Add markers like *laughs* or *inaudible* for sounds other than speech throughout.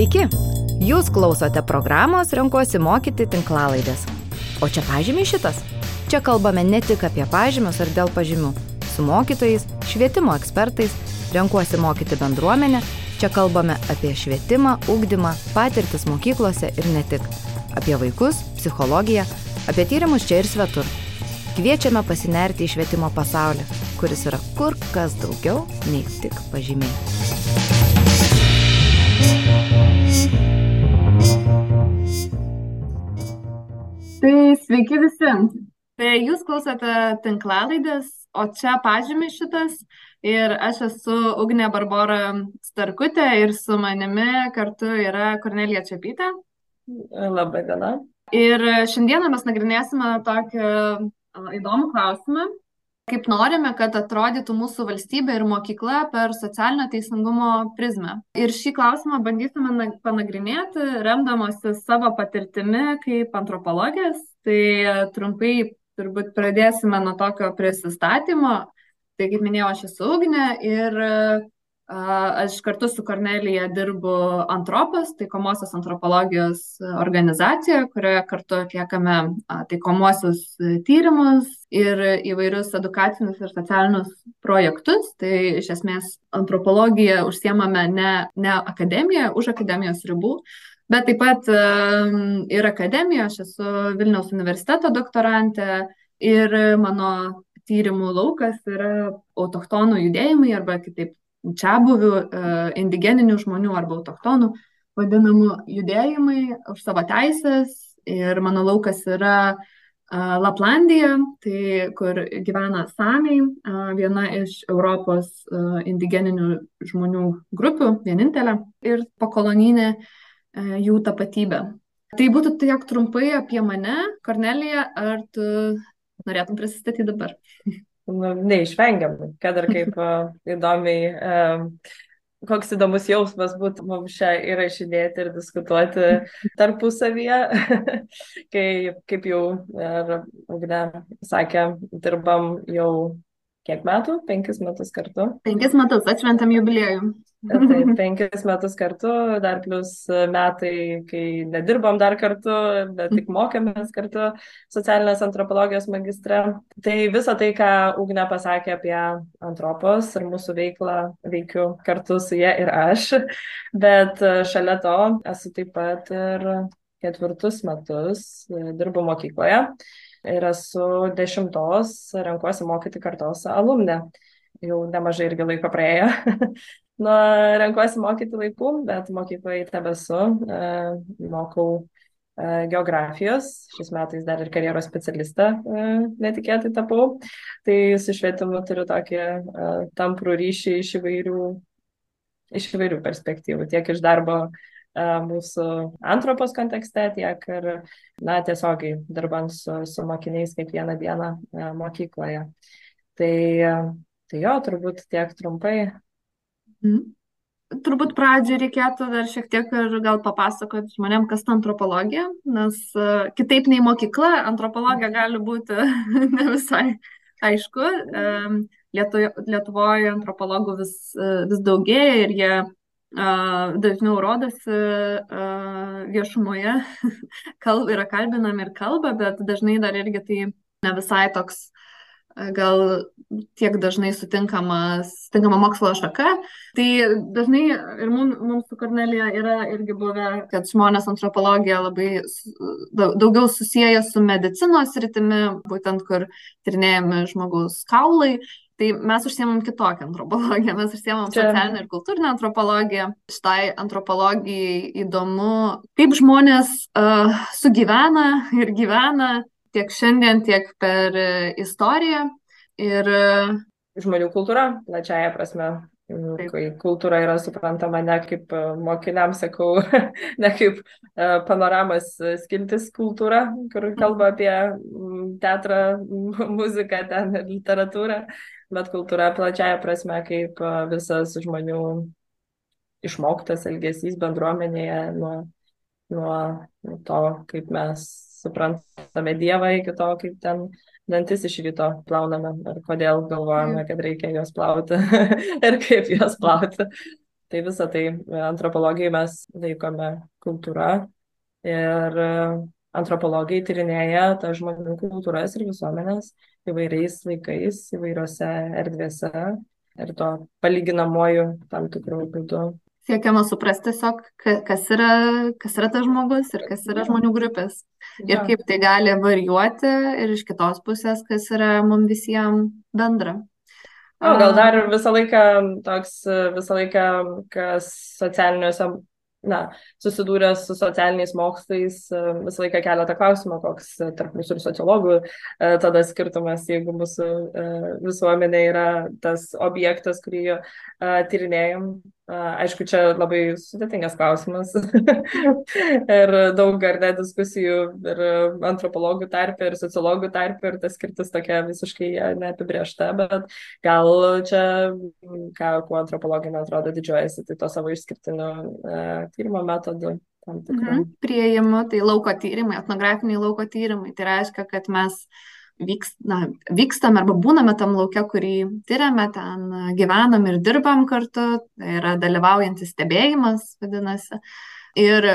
Sveiki! Jūs klausote programos Renkuosi mokyti tinklalaidės. O čia pažymiai šitas. Čia kalbame ne tik apie pažymius ar dėl pažymių. Su mokytojais, švietimo ekspertais, renkuosi mokyti bendruomenę. Čia kalbame apie švietimą, ugdymą, patirtis mokyklose ir ne tik. Apie vaikus, psichologiją, apie tyrimus čia ir svetur. Kviečiame pasinerti į švietimo pasaulį, kuris yra kur kas daugiau nei tik pažymiai. Tai sveiki visi. Tai jūs klausote tinklalaidės, o čia pažymi šitas. Ir aš esu Ugnė Barbara Starkutė ir su manimi kartu yra Kornelija Čiapytė. Labai diena. Ir šiandieną mes nagrinėsime tokį įdomų klausimą, kaip norime, kad atrodytų mūsų valstybė ir mokykla per socialinio teisingumo prizmę. Ir šį klausimą bandysime panagrinėti, remdamosi savo patirtimi kaip antropologės. Tai trumpai turbūt pradėsime nuo tokio prisistatymo. Tai kaip minėjau, aš esu Ugnė ir Aš kartu su Kornelija dirbu Antropas, taikomosios antropologijos organizacijoje, kurioje kartu atliekame taikomosios tyrimus ir įvairius edukacinius ir socialinius projektus. Tai iš esmės antropologija užsiemame ne, ne akademiją, už akademijos ribų, bet taip pat ir akademija, aš esu Vilniaus universiteto doktorantė ir mano tyrimų laukas yra autochtonų judėjimai arba kitaip čia buvių, e, indigeninių žmonių arba autochtonų vadinamų judėjimai už savo teisės. Ir mano laukas yra e, Laplandija, tai kur gyvena Samiai, e, viena iš Europos indigeninių žmonių grupių, vienintelė ir pokolonijinė jų tapatybė. Tai būtų tiek trumpai apie mane, Kornelija, ar tu norėtum prisistatyti dabar? *laughs* nu, neišvengiamai, kad ir kaip *laughs* įdomiai, koks įdomus jausmas būtų mums šią įrašinėti ir diskutuoti tarpusavyje, *laughs* kai, kaip jau ir Ugne sakė, dirbam jau kiek metų? Penkis metus kartu. Penkis metus, atšventam jubiliejų. Taip, penkis metus kartu, dar plus metai, kai nedirbom dar kartu, bet tik mokėmės kartu socialinės antropologijos magistre. Tai visa tai, ką Ugne pasakė apie antropos ir mūsų veiklą, veikiu kartu su jie ir aš. Bet šalia to esu taip pat ir ketvirtus metus dirbu mokykloje ir esu dešimtos renkuosi mokyti kartos alumne jau nemažai irgi laiko praėjo. *laughs* nuo renkuosi mokyti laikų, bet mokykloje tebesu, e, mokau e, geografijos, šiais metais dar ir karjeros specialistą e, netikėtai tapau. Tai su švietimu turiu tokį tamprų ryšį iš įvairių, iš įvairių perspektyvų, tiek iš darbo mūsų antropos kontekste, tiek ir, na, tiesiogiai dirbant su, su mokiniais kiekvieną dieną mokykloje. Tai, tai jo, turbūt tiek trumpai Mhm. Turbūt pradžiai reikėtų dar šiek tiek ir gal papasakoti žmonėm, kas ta antropologija, nes kitaip nei mokykla, antropologija gali būti *laughs* ne visai aišku. Lietu, Lietuvoje antropologų vis, vis daugėja ir jie dažniau rodosi viešumoje, *laughs* kalb, yra kalbinami ir kalba, bet dažnai dar irgi tai ne visai toks gal tiek dažnai sutinkama mokslo šaka. Tai dažnai ir mums, mums su Kornelija yra irgi buvę, kad žmonės antropologija labai daugiau susiję su medicinos rytimi, būtent kur tirinėjami žmogaus kaulai. Tai mes užsiemam kitokią antropologiją, mes užsiemam socialinę ir kultūrinę antropologiją. Štai antropologijai įdomu, kaip žmonės uh, sugyvena ir gyvena tiek šiandien, tiek per e, istoriją. Ir e, žmonių kultūra, plačiaja prasme. Taip. Kai kultūra yra suprantama ne kaip e, mokiniams, sakau, *laughs* ne kaip panoramas skiltis kultūra, kur kalba apie teatrą, *laughs* muziką ten ir literatūrą, bet kultūra plačiaja prasme kaip visas žmonių išmoktas elgesys bendruomenėje nuo, nuo to, kaip mes suprantame Dievą iki to, kaip ten dantis iš ryto plauname ir kodėl galvojame, kad reikia juos plauti *laughs* ir kaip juos plauti. Tai visą tai antropologijai mes laikome kultūra ir antropologai tyrinėja tą žmonių kultūras ir visuomenės įvairiais laikais, įvairiose erdvėse ir to palyginamuoju tam tikrų būdų. Siekiama suprasti tiesiog, kas yra, kas yra tas žmogus ir kas yra žmonių grupės. Ir ja. kaip tai gali varijuoti ir iš kitos pusės, kas yra mums visiems bendra. O, gal dar visą laiką toks, visą laiką, kas socialiniuose na, susidūrę su socialiniais mokslais, e, visą laiką kelia tą klausimą, koks e, tarp mūsų ir sociologų e, tada skirtumas, jeigu mūsų visuomenė yra tas objektas, kurį tyrinėjom, Aišku, čia labai sudėtingas klausimas *laughs* ir daug ar ne diskusijų ir antropologų tarp ir sociologų tarp ir tas skirtis tokia visiškai neapibriešta, bet gal čia, ką, kuo antropologai, man atrodo, didžiuojasi, tai to savo išskirtiniu uh, tyrimo metodu. Mhm. Prieimų, tai lauko tyrimai, etnografiniai lauko tyrimai, tai reiškia, kad mes uh, vyks, na, vykstame arba būname tam laukia, kurį tyriame, ten gyvenam ir dirbam kartu, tai yra dalyvaujantis stebėjimas, vadinasi. Ir,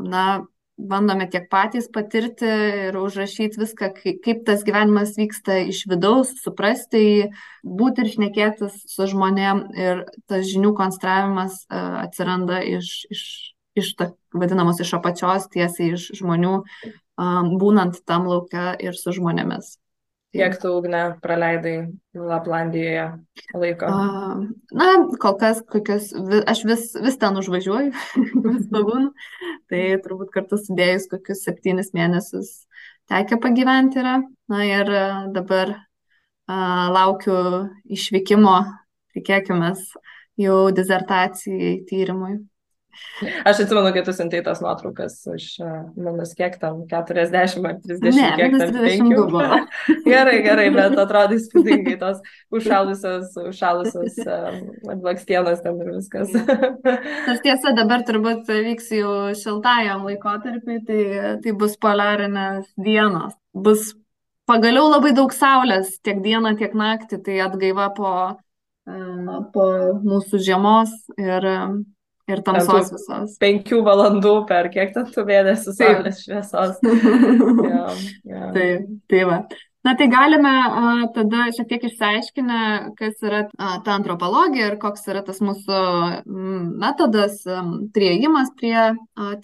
na, bandome tiek patys patirti ir užrašyti viską, kaip, tas gyvenimas vyksta iš vidaus, suprasti, būti ir šnekėtis su žmonėm ir tas žinių konstravimas uh, atsiranda iš, iš, iš ta, vadinamos iš apačios tiesiai iš žmonių, būnant tam laukia ir su žmonėmis. Kiek tu, Ugne, praleidai Laplandijoje laiko? A, na, kol kas, kokios, aš vis, vis ten užvažiuoju, *laughs* vis pabūnu. Tai turbūt kartu sudėjus kokius septynis mėnesius tekia pagyventi yra. Na ir dabar a, laukiu išvykimo, tikėkime, jau dizertacijai tyrimui. *laughs* Aš atsimenu, kai tu siuntai tas nuotraukas iš minus kiek tam 40 ar 30, ne, kiek tam *laughs* 5. gerai, gerai, bet atrodo įspūdingai *laughs* tos užšalusios, užšalusios um, blakstienos ten ir viskas. Aš tiesa, dabar turbūt vyks jau šiltajam laikotarpiui, tai, tai bus poliarinės dienos. Bus pagaliau labai daug saulės tiek dieną, tiek naktį, tai atgaiva po, po mūsų žiemos ir Ir tamsos visos. Penkių valandų per kiek ten tų mėnesių saulės šviesos. *laughs* ja, ja. Taip, tai va. Na tai galime a, tada šiek tiek išsiaiškinę, kas yra a, ta antropologija ir koks yra tas mūsų metodas, m, prieimas prie a,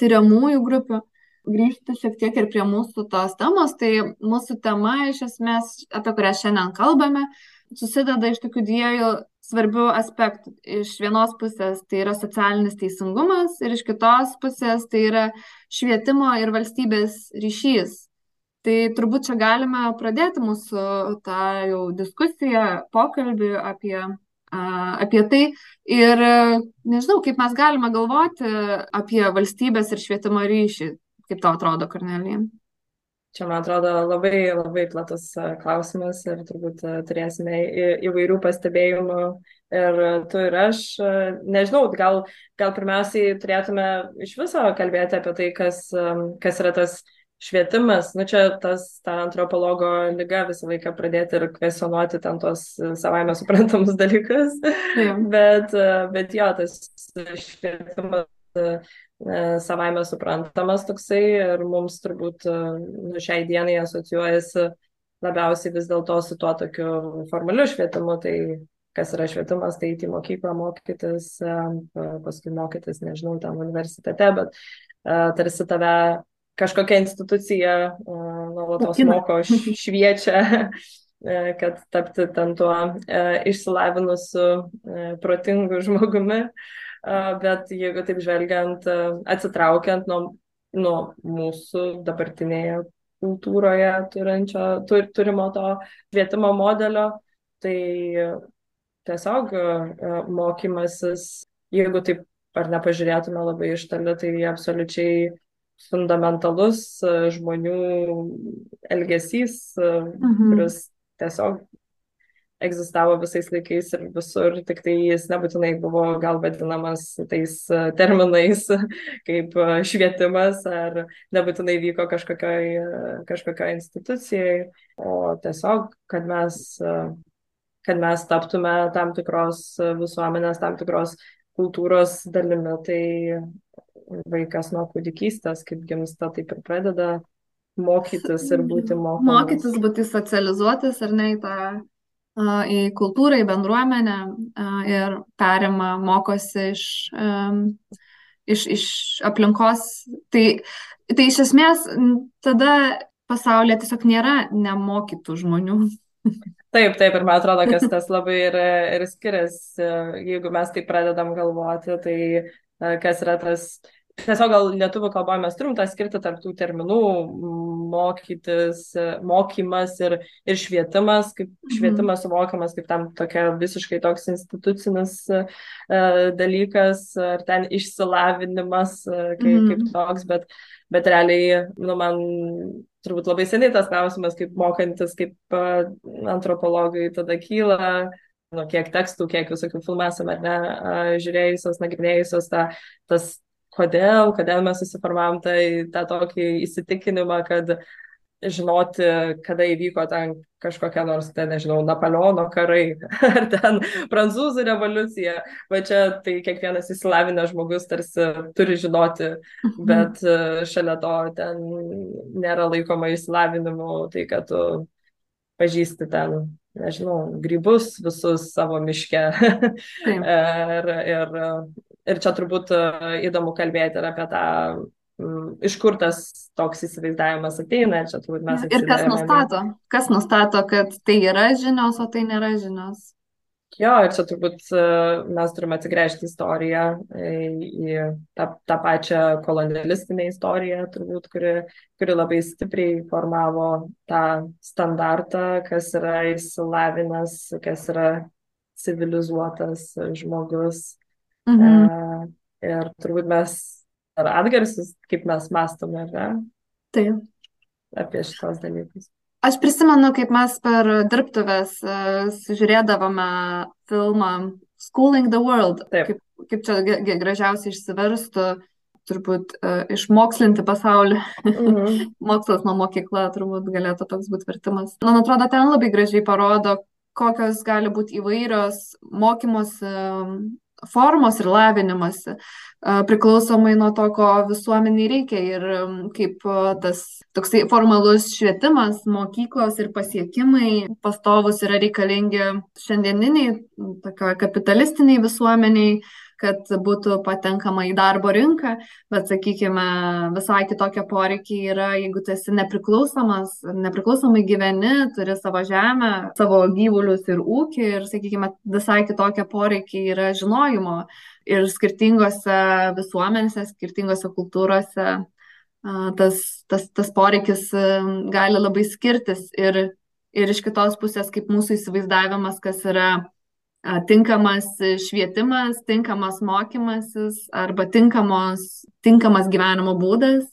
tyriamųjų grupių. Grįžti šiek tiek ir prie mūsų tos temos, tai mūsų tema iš esmės, apie kurią šiandien kalbame, susideda iš tokių dviejų svarbių aspektų. Iš vienos pusės tai yra socialinis teisingumas ir iš kitos pusės tai yra švietimo ir valstybės ryšys. Tai turbūt čia galime pradėti mūsų tą jau diskusiją, pokalbį apie, apie tai. Ir nežinau, kaip mes galime galvoti apie valstybės ir švietimo ryšį. Kaip tau atrodo, Kornelija? Čia, man atrodo, labai, labai platus e, klausimas ir turbūt e, turėsime įvairių pastebėjimų ir tu ir aš. E, nežinau, gal, gal pirmiausiai turėtume iš viso kalbėti apie tai, kas, kas yra tas švietimas. Nu, čia tas, ta antropologo lyga visą laiką pradėti ir kvesionuoti ten tos savaime suprantamus dalykus. *laughs* Bet, bet jo, tas švietimas savaime suprantamas toksai ir mums turbūt e, nu, šiai dienai asocijuojasi labiausiai vis dėlto su tuo tokiu formaliu švietimu, tai kas yra švietimas, tai į mokyklą mokytis, e, paskui mokytis, nežinau, tam universitete, bet tarsi tave kažkokia institucija nuolatos moko, šviečia, kad tapti ten tuo išsilavinusiu, protingu žmogumi bet jeigu taip žvelgiant, atsitraukiant nuo, nuo mūsų dabartinėje kultūroje turinčio, tur, turimo to švietimo modelio, tai tiesiog mokymasis, jeigu taip ar nepažiūrėtume labai iš toli, tai absoliučiai fundamentalus žmonių elgesys, mhm. kuris tiesiog egzistavo visais laikais ir visur, tik tai jis nebūtinai buvo gal vadinamas tais e, terminais *laughs* kaip e, švietimas ar nebūtinai vyko kažkokioj, e, kažkokioj institucijai, o tiesiog, kad mes kad mes taptume tam tikros visuomenės, tam tikros kultūros dalimi, tai vaikas nuo kūdikystės, kaip gimsta, taip ir pradeda mokytis ir būti mokomas. Mokytis, būti socializuotis ar ne į tą į kultūrą, į bendruomenę ir perima, mokosi iš, iš, iš aplinkos. Tai, tai iš esmės tada pasaulyje tiesiog nėra nemokytų žmonių. Taip, taip, ir man atrodo, kad tas labai ir, ir skiriasi, jeigu mes tai pradedam galvoti, tai kas yra tas tiesiog gal lietuvių kalboje mes turim tą skirti tarp tų terminų mokytis, mokymas ir, ir švietimas, kaip mhm. švietimas suvokiamas kaip tam tokia visiškai toks institucinis uh, dalykas, ar ten išsilavinimas uh, kaip, mm. kaip toks, bet, bet realiai, nu, man turbūt labai seniai tas klausimas, kaip mokantis, kaip uh, antropologai tada kyla, nu, kiek tekstų, kiek visokių filmų esame, ar ne, žiūrėjusios, nagrinėjusios, ta, tas kodėl, kodėl mes susiformavom tai, tą tokį įsitikinimą, kad žinoti, kada įvyko ten kažkokia nors, ten, nežinau, Napoleono karai *laughs* ar ten prancūzų revoliucija. Va čia tai kiekvienas įsilavinęs žmogus tarsi turi žinoti, mhm. bet e, šalia to ten nėra laikoma įsilavinimu, tai kad tu pažįsti ten, nežinau, grybus visus savo miške. *laughs* ir, ir ir čia turbūt e, įdomu kalbėti ir apie tą, iš kur tas toks įsivaizdavimas ateina. Čia turbūt mes. Ir kas nustato, kas nustato, kad tai yra žinios, o tai nėra žinios. Jo, ir čia turbūt e, mes turime atsigręžti istoriją į tą, tą pačią kolonialistinę istoriją, turbūt, kuri, kuri labai stipriai formavo tą standartą, kas yra išsilavinęs, kas yra civilizuotas žmogus, Mhm. E, ir turbūt mes ar atgarsis, kaip mes mastome, ar ne? Taip. Apie šitos dalykus. Aš prisimenu, kaip mes per dirbtuvės uh, žiūrėdavome filmą Schooling the World, Taip. kaip, kaip čia gražiausiai išsiverstų, turbūt uh, išmokslinti pasaulį. Mhm. *laughs* Mokslas nuo mokykla turbūt galėtų toks būti vertimas. Man atrodo, ten labai gražiai parodo, kokios gali būti įvairios mokymosi formos ir lavinimasi priklausomai nuo to, ko visuomeniai reikia. Ir kaip tas toksai formalus švietimas, mokyklos ir pasiekimai pastovus yra reikalingi šiandieniniai, tokio kapitalistiniai visuomeniai, kad būtų patenkama į darbo rinką, bet, sakykime, visai kitokie poreikiai yra, jeigu tu esi nepriklausomas, nepriklausomai gyveni, turi savo žemę, savo gyvulius ir ūkį ir, sakykime, visai kitokie poreikiai yra žinojimo ir skirtingose visuomenėse, skirtingose kultūrose tas, tas, tas poreikis gali labai skirtis ir, ir iš kitos pusės, kaip mūsų įsivaizdavimas, kas yra tinkamas švietimas, tinkamas mokymasis arba tinkamos, tinkamas gyvenimo būdas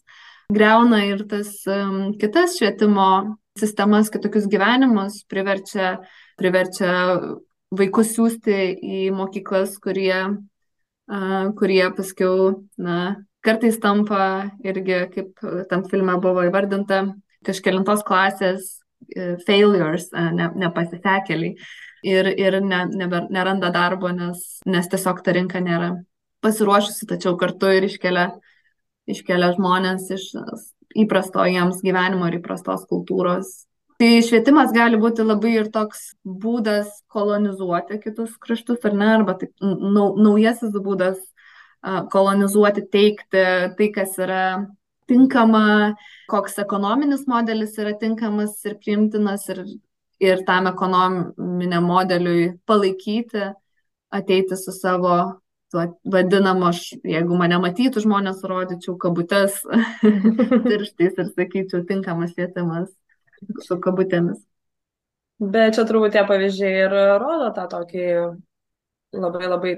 greuna ir tas um, kitas švietimo sistemas, kitokius gyvenimus, priverčia, priverčia vaikus siūsti į mokyklas, kurie, uh, kurie paskiau, na, kartais tampa irgi, kaip tam filme buvo įvardinta, kažkelintos klasės uh, failures, uh, ne, nepasisekėliai ir, ir ne, nebe, neranda darbo, nes, nes tiesiog ta rinka nėra pasiruošusi, tačiau kartu ir iškelia, iškelia žmonės iš įprasto jiems gyvenimo ir įprastos kultūros. Tai švietimas gali būti labai ir toks būdas kolonizuoti kitus kraštus, ar ne, arba taip, nau, naujasis būdas kolonizuoti, teikti tai, kas yra tinkama, koks ekonominis modelis yra tinkamas ir priimtinas ir ir tam ekonominiam modeliui palaikyti, ateiti su savo tuo vadinamu, aš, jeigu mane matytų žmonės, rodyčiau kabutes *laughs* pirštais ir sakyčiau tinkamas vietimas su kabutėmis. Bet čia turbūt tie pavyzdžiai ir rodo tą tokį labai labai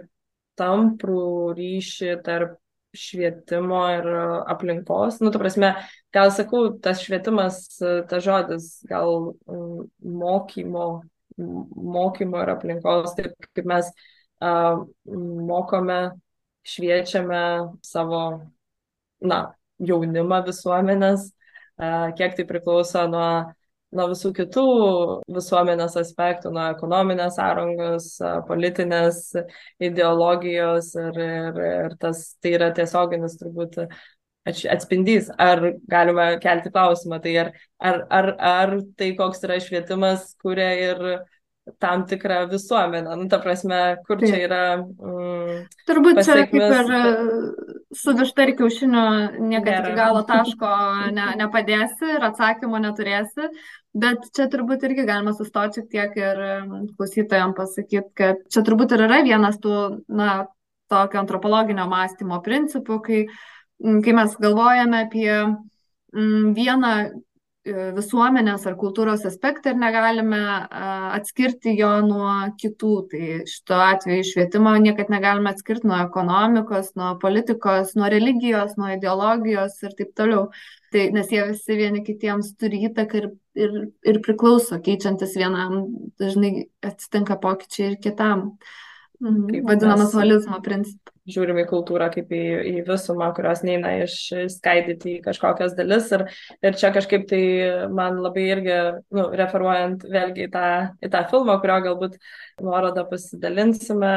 tamprų ryšį tarp švietimo ir aplinkos. Nu, ta prasme, gal sakau, tas švietimas, tas žodis, gal mm, mokymo, mokymo ir aplinkos, taip kaip mes uh, mokome, šviečiame savo, na, jaunimą visuomenės, uh, kiek tai priklauso nuo nuo visų kitų visuomenės aspektų, nuo ekonominės sąrangos, politinės ideologijos ir, ir, ir tas tai yra tiesioginis turbūt atspindys, ar galima kelti klausimą, tai ar, ar, ar, ar tai koks yra švietimas, kuria ir tam tikrą visuomenę. Nu, ta prasme, kur Taip. čia yra. Mm, Turbūt pasiekmes... čia kaip ir e, su višta ir kiaušiniu niekada iki galo taško ne, nepadėsi ir atsakymo neturėsi. Bet čia turbūt irgi galima sustoti šiek tiek ir klausytojams pasakyti, kad čia turbūt ir yra vienas tų, na, tokio antropologinio mąstymo principų, kai uh, kai mes galvojame apie vieną e, visuomenės ar kultūros aspektą ir negalime atskirti jo nuo kitų. Tai šituo atveju švietimo niekad negalime atskirti nuo ekonomikos, nuo politikos, nuo religijos, nuo ideologijos ir taip toliau. Tai, nes jie visi vieni kitiems turi įtaką ir, ir, ir priklauso, keičiantis vienam, dažnai atsitinka pokyčiai ir kitam. Mhm, vadinamas holizmo principas žiūrim į kultūrą kaip į, į visumą, kurios neina išskaidyti į kažkokias dalis. Ir, ir čia kažkaip tai man labai irgi, nu, referuojant vėlgi į tą, į tą filmą, kurio galbūt nuorodą pasidalinsime,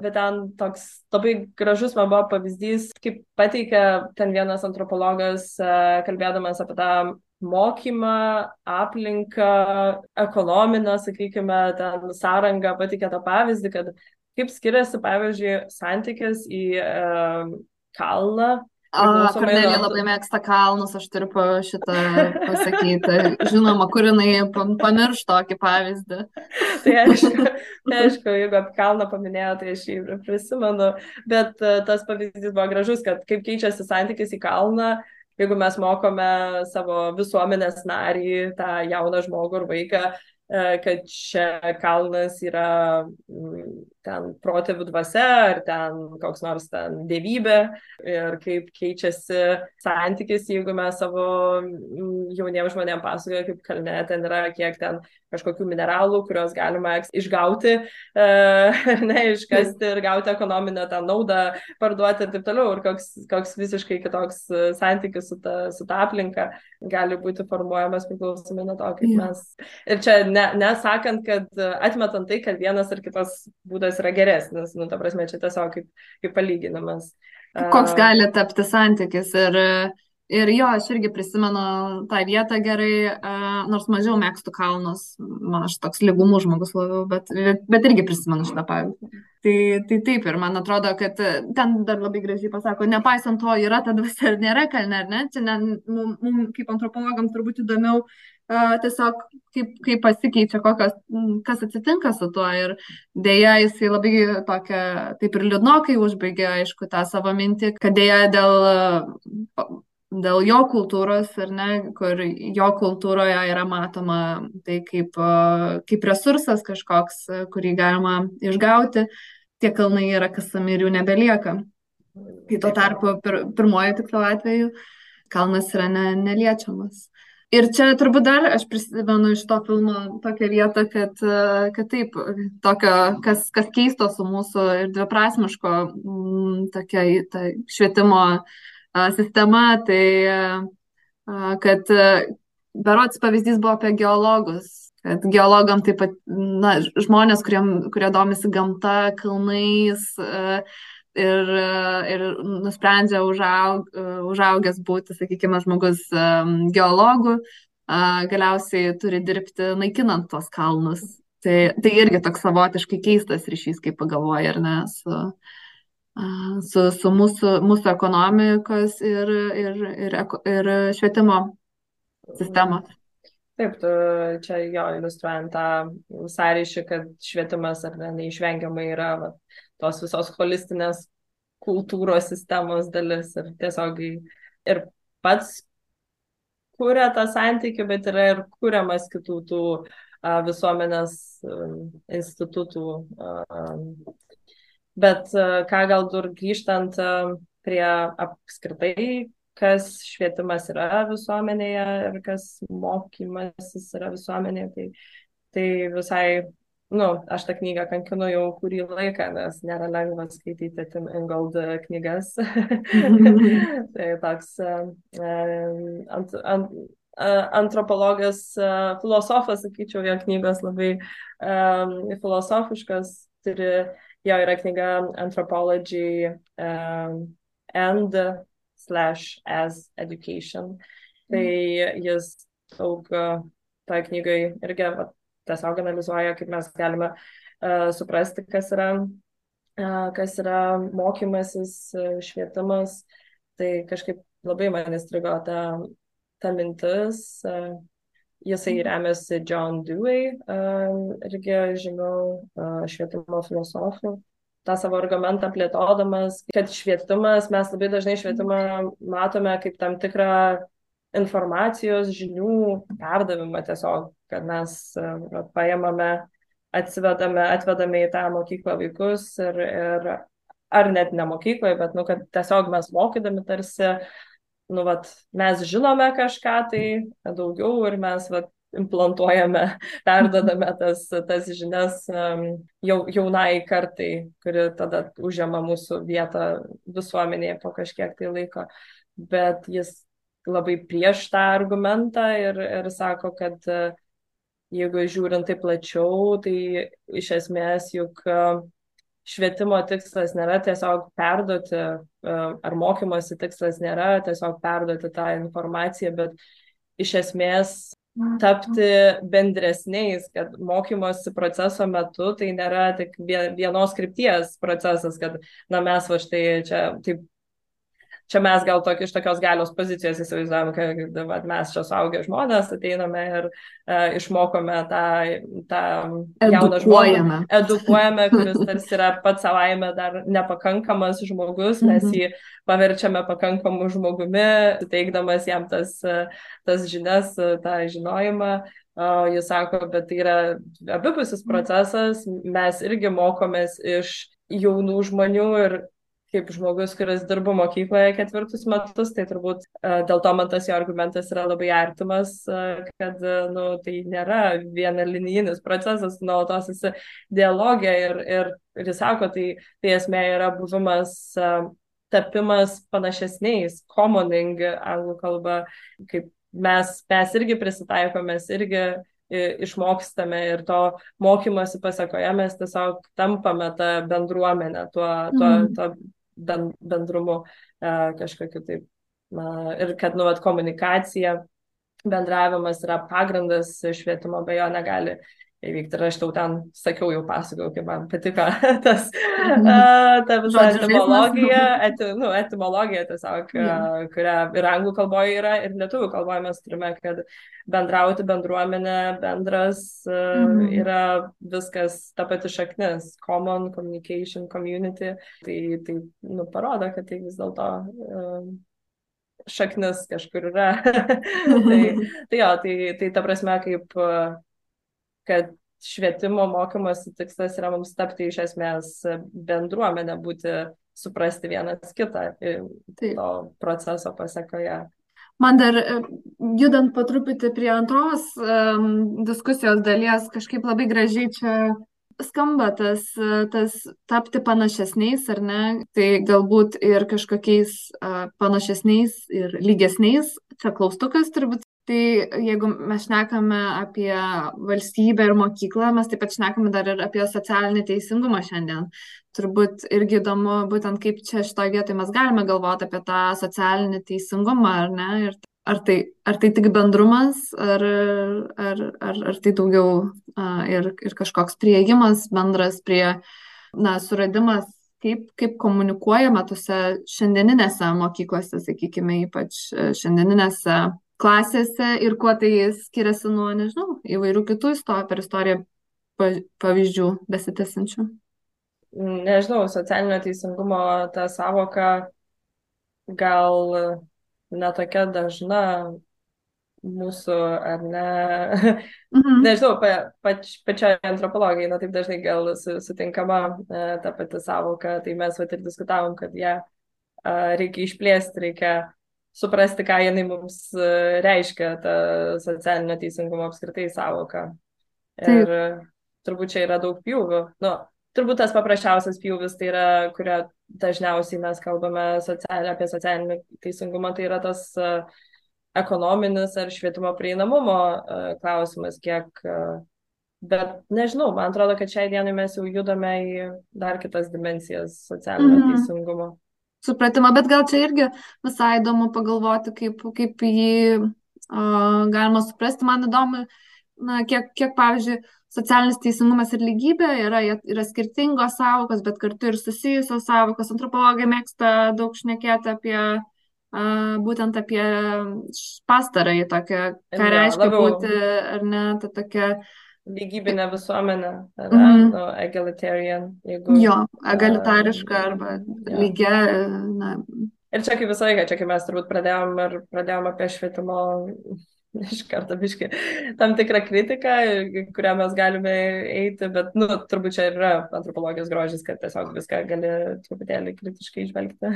bet ten toks labai gražus man buvo pavyzdys, kaip pateikė ten vienas antropologas, e, kalbėdamas apie tą mokymą, aplinką, ekonominę, sakykime, ten sąrangą, patikė tą pavyzdį, kad Kaip skiriasi, pavyzdžiui, santykis į uh, kalną? Kornelija nuo... labai mėgsta kalnus, aš turiu šitą pasakyti. Žinoma, kur jinai pamirš tokį pavyzdį. *laughs* tai, aišku, tai aišku, jeigu apie kalną paminėjo, tai aš jį prisimenu, bet uh, tas pavyzdys buvo gražus, kad kaip keičiasi santykis į kalną, jeigu mes mokome savo visuomenės narį, tą jauną žmogų ir vaiką, E, kad čia kalnas yra ten protėvių dvasia ar ten koks nors ten dievybė ir kaip keičiasi santykis, jeigu mes savo mm, jauniems žmonėms pasakoja, kaip kalne ten yra, kiek ten kažkokių mineralų, kuriuos galima išgauti, e, *laughs* ne, iškasti ir gauti ekonominę tą naudą, parduoti ir taip toliau, ir koks, koks visiškai kitoks santykis su ta, su ta aplinka gali būti formuojamas priklausomai nuo to, kaip mes. Ir čia ne, nesakant, kad atmetant tai, kad vienas ar kitas būdas yra geresnis, nu, ta prasme, čia tiesiog kaip, kaip palyginimas. Koks gali tapti santykis ir Ir jo, aš irgi prisimenu tą vietą gerai, nors mažiau mėgstu kalnus, man aš toks lygumų žmogus labiau, bet, bet irgi prisimenu šitą pavyzdį. Tai, tai taip, ir man atrodo, kad ten dar labai gražiai pasako, nepaisant to, yra ta dvasia ar nėra kalne, ar ne, čia mums mum, kaip antropologams turbūt įdomiau uh, tiesiog kaip, kaip pasikeičia, kokios, kas atsitinka su tuo. Ir dėja, jisai labai tokia, taip ir liūdnokai užbaigė, aišku, tą savo mintį, kad dėja dėl dėl jo kultūros, ar ne, kur jo kultūroje yra matoma tai kaip, kaip resursas kažkoks, kurį galima išgauti, tie kalnai yra kasami ir jų nebelieka. Kai tuo tarpu pir, pirmojo tikslo atveju kalnas yra ne, neliečiamas. Ir čia turbūt dar aš prisimenu iš to filmo tokią vietą, kad, kad taip, tokio, kas, kas keisto su mūsų ir dviprasmiško m, tokia ta švietimo uh, sistema, tai kad berots pavyzdys buvo apie geologus, kad geologam taip pat, na, žmonės, kuriem, kurie domisi gamta, kalnais ir, ir nusprendžia užaug, užaugęs būti, sakykime, žmogus geologų, galiausiai turi dirbti naikinant tos kalnus. Tai, tai irgi toks savotiškai keistas ryšys, kaip pagalvoja, ar ne, su, su, su mūsų, mūsų ekonomikos ir, ir, ir, ir švietimo sistemos. Taip, tu čia jo iliustruojant tą sąryšį, kad švietimas ar ne, neišvengiamai yra va, tos visos holistinės kultūros sistemos dalis ir tiesiog ir pats kuria tą santykių, bet yra ir kuriamas kitų tų a, visuomenės a, institutų a, Bet e, ką gal dur grįžtant e, prie apskritai, kas švietimas yra visuomenėje ir kas mokymasis yra visuomenėje, tai, tai visai, nu, aš tą knygą kankinu jau kurį laiką, nes nėra lengva skaityti Tim Ingold knygas. *laughs* tai toks e, ant, ant, antropologas, filosofas, sakyčiau, jo knygos labai um, filosofiškas, turi, jo yra knyga Anthropology um, and slash as education. Tai jis daug toje knygoje irgi tiesiog analizuoja, kaip mes galime uh, suprasti, kas yra, uh, kas yra mokymasis, švietimas. Tai kažkaip labai man įstrigo ta, ta mintis. Uh, jisai remiasi John Dewey, uh, irgi žymių uh, švietimo filosofų tą savo argumentą plėtodamas, kad švietimas, mes labai dažnai švietimą matome kaip tam tikrą informacijos, žinių perdavimą tiesiog, kad mes paėmame, atsivedame, atvedame į tą mokyklą vaikus ir, ir ar net ne mokykloje, bet, nu, kad tiesiog mes mokydami tarsi, nu, vat, mes žinome kažką tai daugiau ir mes, vat, implantuojame, *laughs* perdodame tas, tas žinias jau, jaunai kartai, kuri tada užima mūsų vietą visuomenėje po kažkiek tai laiko. Bet jis labai prieš tą argumentą ir, ir sako, kad jeigu žiūrint tai plačiau, tai iš esmės juk švietimo tikslas nėra tiesiog perduoti, ar mokymosi tikslas nėra tiesiog perduoti tą informaciją, bet iš esmės tapti bendresniais, kad mokymosi proceso metu tai nėra tik vienos krypties procesas, kad na, mes va štai čia taip čia mes gal tokį, iš tokios galios pozicijos įsivaizduojam, kad va, mes čia suaugę žmonės ateiname ir uh, išmokome tą, tą jauną žmogų, edukuojame, kuris *laughs* tarsi yra pats savaime dar nepakankamas žmogus, mes mhm. jį paverčiame pakankamu žmogumi, teikdamas jam tas, tas žinias, tą žinojimą. O jis sako, bet tai yra abipusis procesas, mes irgi mokomės iš jaunų žmonių ir kaip žmogus, kuris dirbo mokykloje ketvirtus metus, tai turbūt uh, dėl to man tas jo argumentas yra labai artimas, uh, kad uh, nu, tai nėra vienalinijinis procesas, nuolatos esi dialogė ir, ir, ir jis sako, tai, tai esmė yra buvimas tapimas panašesniais, commoning anglų kalba, kaip mes, mes irgi prisitaikome, mes irgi išmokstame ir to mokymosi pasakoje mes tiesiog tampame tą bendruomenę, tuo, tuo, mm. tuo bendrumu kažkokiu taip. Ir kad, nu, vat, komunikacija, bendravimas yra pagrindas švietimo, be jo negali įvykti. Ir aš tau ten sakiau, jau pasakojau, kaip man patiko *laughs* tas, mm. ta visa etimologija, eti, nu, etimologija tiesiog, yeah. kurią ir anglų kalboje yra, ir lietuvių kalboje mes turime, kad bendrauti bendruomenė, bendras mm. yra viskas ta pati šaknis, common communication community. Tai, tai nu, parodo, kad tai vis dėlto šaknis kažkur yra. *laughs* tai, *laughs* tai jo, tai, tai ta prasme, kaip kad švietimo mokymosi tikslas yra mums tapti iš esmės bendruomenę, būti, suprasti vienas kitą Taip. to proceso pasiekoje. Man dar e, judant po truputį prie antros um, diskusijos dalies, kažkaip labai gražiai čia skamba tas, tas tapti panašesniais, ar ne? Tai galbūt ir kažkokiais uh, panašesniais ir lygesniais, čia klaustukas turbūt Tai jeigu mes šnekame apie valstybę ir mokyklą, mes taip pat šnekame dar ir apie socialinį teisingumą šiandien. Turbūt irgi įdomu, būtent kaip čia šitoje vietoje mes galime galvoti apie tą socialinį teisingumą, ar ne? Ir ar tai, ar tai tik bendrumas, ar, ar, ar, ar tai daugiau a, ir, ir kažkoks prieigimas bendras prie, na, suradimas kaip, kaip komunikuojama tose šiandieninėse mokyklose, sakykime, ypač šiandieninėse klasėse ir kuo tai skiriasi nuo, nežinau, įvairių kitų istorijų, per istoriją pavyzdžių besitęsančių? Nežinau, socialinio teisingumo ta savoka gal netokia dažna mūsų, ar ne, mhm. nežinau, pa, pač, pačioje antropologijai, na taip dažnai gal su, sutinkama e, ta pati savoka, tai mes vat ir diskutavom, kad ją e, reikia išplėsti, reikia suprasti, ką jinai mums e, reiškia, ta socialinio teisingumo apskritai savoka. Ir Taip. turbūt čia yra daug pjūvių. Nu, turbūt tas paprasčiausias pjūvis, tai yra, kurio dažniausiai mes kalbame socialinį, apie socialinį teisingumą, tai yra tas uh, ekonominis ar švietimo prieinamumo klausimas, kiek Bet nežinau, man atrodo, kad šiai dienai mes jau judame į dar kitas dimensijas socialinio mm. teisingumo. Supratimą, bet gal čia irgi visai įdomu pagalvoti, kaip, kaip jį uh, galima suprasti. Man įdomu, na, kiek, kiek, pavyzdžiui, socialinis teisingumas ir lygybė yra, yra skirtingos savokos, bet kartu ir susijusios savokos. Antropologai mėgsta daug šnekėti apie uh, būtent apie pastarąjį tokią, ką reiškia būti, ar ne, ta tokia uh, lygybinę visuomenę, mm -hmm. no, egalitarian. Jeigu, jo, egalitariška arba ja. lygia. Na. Ir čia kaip visą laiką, čia kaip mes turbūt pradėjom ir pradėjom apie švietimo *laughs* iš karto biški tam tikrą kritiką, kurią mes galime eiti, bet, nu, turbūt čia yra antropologijos grožis, kad tiesiog viską gali truputėlį kritiškai išvelgti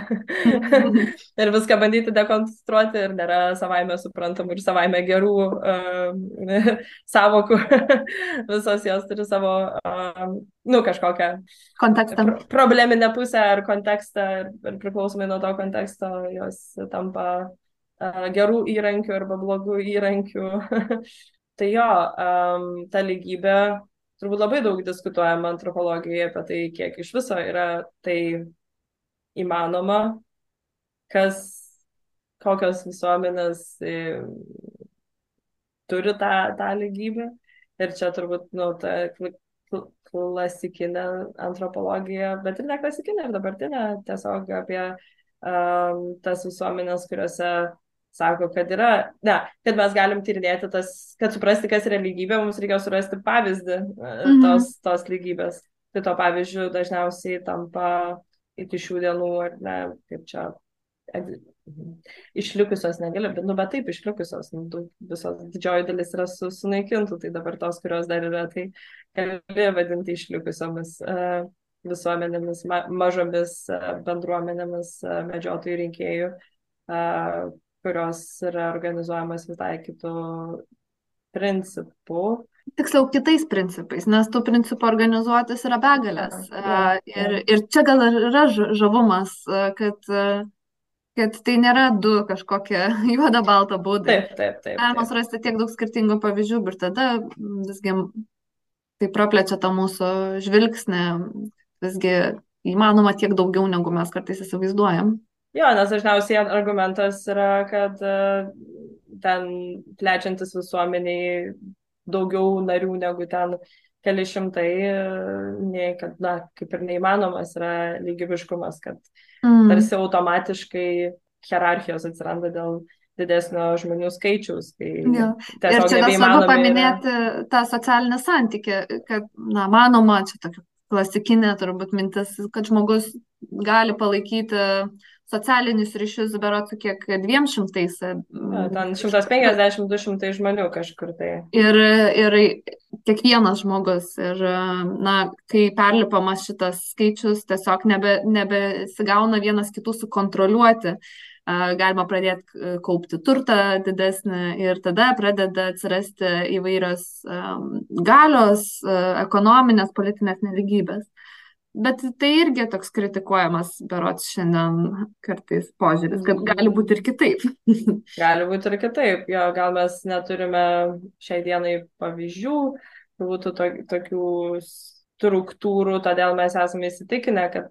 *laughs* ir viską bandyti dekonstruoti ir nėra savaime suprantamų ir savaime gerų uh, *laughs* savokų, visos jos turi savo, uh, nu, kažkokią kontekstą. Pro probleminę pusę ar kontekstą ir, priklausomai nuo to konteksto jos tampa gerų įrankių arba blogų įrankių. *laughs* tai jo, ta lygybė, turbūt labai daug diskutuojama antropologijoje apie tai, kiek iš viso yra tai įmanoma, kas, kokios visuomenės e, turi tą, tą lygybę. Ir čia turbūt, nu, ta klasikinė antropologija, bet ir ne klasikinė, ir dabartinė, tiesiog apie um, tas visuomenės, kuriuose sako, kad yra, ne, kad mes galim tyrinėti tas, kad suprasti, kas yra lygybė, mums reikia surasti pavyzdį mhm. tos, tos lygybės. Tai to pavyzdžių dažniausiai tampa iki šių dienų, ar ne, kaip čia, išlikusios negali, bet, nu, bet taip, išlikusios, nu, visos didžioji dalis yra su, sunaikintų, tai dabar tos, kurios dar yra, tai gali vadinti išlikusiomis uh, visuomenėmis, ma mažomis uh, bendruomenėmis uh, medžiotojų rinkėjų, uh, kurios yra organizuojamas visai kitų principų. Tiksliau, kitais principais, nes tų principų organizuotis yra begalės. Ja, ja. Ir, ir čia gal yra žavumas, kad, kad tai nėra du kažkokie *laughs* juoda balta būdai. Taip, taip, taip. Galima surasti tiek daug skirtingų pavyzdžių, ir tada visgi tai praplečia tą mūsų žvilgsnį, visgi įmanoma tiek daugiau, negu mes kartais įsivaizduojam. Jo, nes dažniausiai argumentas yra, kad e, ten plečiantis visuomeniai daugiau narių negu ten keli šimtai, e, nei kad, na, kaip ir neįmanomas yra lygybiškumas, kad mm. tarsi automatiškai hierarchijos atsiranda dėl didesnio žmonių skaičiaus. Tai ja. Ir čia dar svarbu paminėti yra... tą socialinę santykį, kad, na, manoma, čia tokia klasikinė turbūt mintis, kad žmogus gali palaikyti socialinius ryšius, berotų kiek dviem šimtais. Ja, ten 150-200 žmonių kažkur tai. Ir, ir kiekvienas žmogus. Ir, na, kai perlipamas šitas skaičius, tiesiog nebe, nebesigauna vienas kitų sukontroliuoti. Galima pradėti kaupti turtą didesnį ir tada pradeda atsirasti įvairios galios, ekonominės, politinės neligybės. Bet tai irgi toks kritikuojamas, berots šiandien kartais požiūris, kad gali būti ir kitaip. *laughs* gali būti ir kitaip. Jo, gal mes neturime šiai dienai pavyzdžių, būtų to, tokių struktūrų, todėl mes esame įsitikinę, kad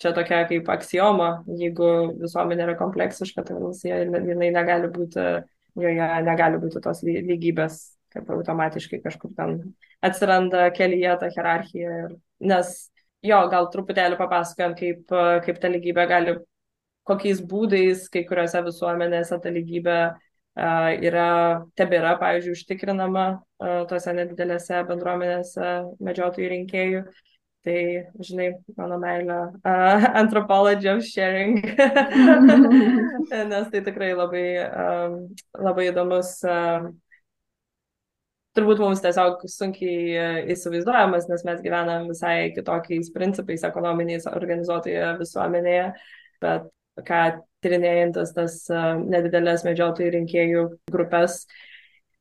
čia tokia kaip aksijoma, jeigu visuomenė yra kompleksiška, tai jinai negali būti, joje negali būti tos lygybės, kad automatiškai kažkur ten atsiranda kelyje ta hierarchija. Ir, nes jo, gal truputėlį papasakojant, kaip, kaip ta lygybė gali, kokiais būdais kai kuriuose visuomenėse ta lygybė uh, yra, tebėra, pavyzdžiui, užtikrinama uh, tose nedidelėse bendruomenėse medžiotojų rinkėjų. Tai, žinai, mano meilė uh, anthropology of sharing, *laughs* nes tai tikrai labai, um, labai įdomus uh, turbūt mums tiesiog sunkiai e, įsivaizduojamas, nes mes gyvenam visai kitokiais principais ekonominiais organizuotoje visuomenėje, bet ką tyrinėjantis tas e, nedidelės medžiotojų rinkėjų grupės,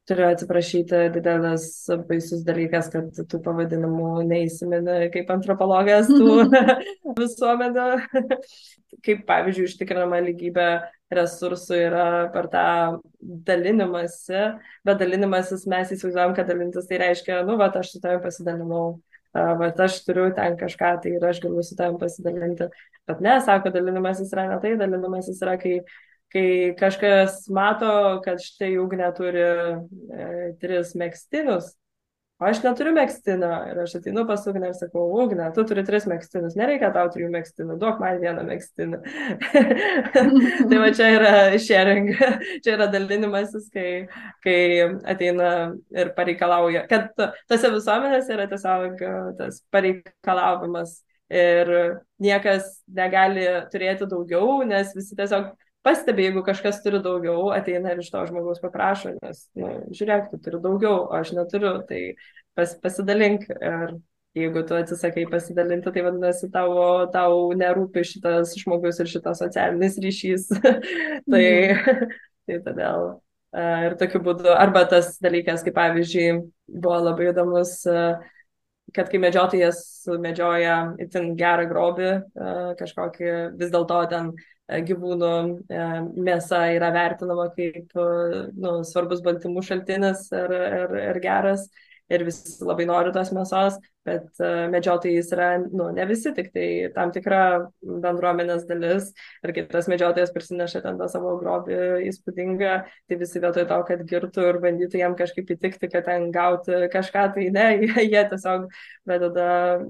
turiu atsiprašyti, didelis baisus dalykas, kad tų pavadinimų neįsimeni kaip antropologas tų *laughs* *laughs* visuomenių. *laughs* kaip pavyzdžiui, užtikrinama lygybė resursų yra per tą dalinimąsi, bet dalinimasis mes įsivaizduojam, kad dalintis tai reiškia, nu, va, aš su tavimi pasidalinau bet aš turiu ten kažką, tai ir aš galiu su tavim pasidalinti. Bet ne, sako, dalinimasis yra ne tai, dalinimasis yra, kai, kai kažkas mato, kad štai ugnė turi e, tris mėgstinius, o aš neturiu mėgstinio ir aš ateinu pas ugnę ir sakau, ugnė, tu turi tris mėgstinius, nereikia tau trijų mėgstinių, duok man vieną mėgstinį. *laughs* tai va čia yra sharing, *laughs* čia yra dalinimasis, kai, kai ateina ir pareikalauja, kad tose visuomenėse yra tiesiog tas pareikalavimas ir niekas negali turėti daugiau, nes visi tiesiog pastebi, jeigu kažkas turi daugiau, ateina ir iš to žmogaus paprašo, nes, nu, žiūrėk, tu turi daugiau, o aš neturiu, tai pas, pasidalink. Ir jeigu tu atsisakai pasidalinti, tai vadinasi, tavo, tau nerūpi šitas žmogus ir šitas socialinis ryšys. *laughs* tai, mm. tai todėl. Ir tokiu būdu, arba tas dalykas, kaip pavyzdžiui, buvo labai įdomus, kad kai medžiotojas medžioja itin gerą grobį, kažkokį vis dėlto ten gyvūnų e, mėsa yra vertinama kaip nu, svarbus baltymų šaltinis ir, ir, ir geras. Ir visi labai nori tos mėsos, bet uh, medžiotojais yra, nu, ne visi, tik tai tam tikra bendruomenės dalis ir kai tas medžiotojas prisineša ten tą savo grobį įspūdingą, tai visi vietoj to, kad girtų ir bandytų jam kažkaip įtikti, kad ten gauti kažką, tai ne, *laughs* jie tiesiog pradeda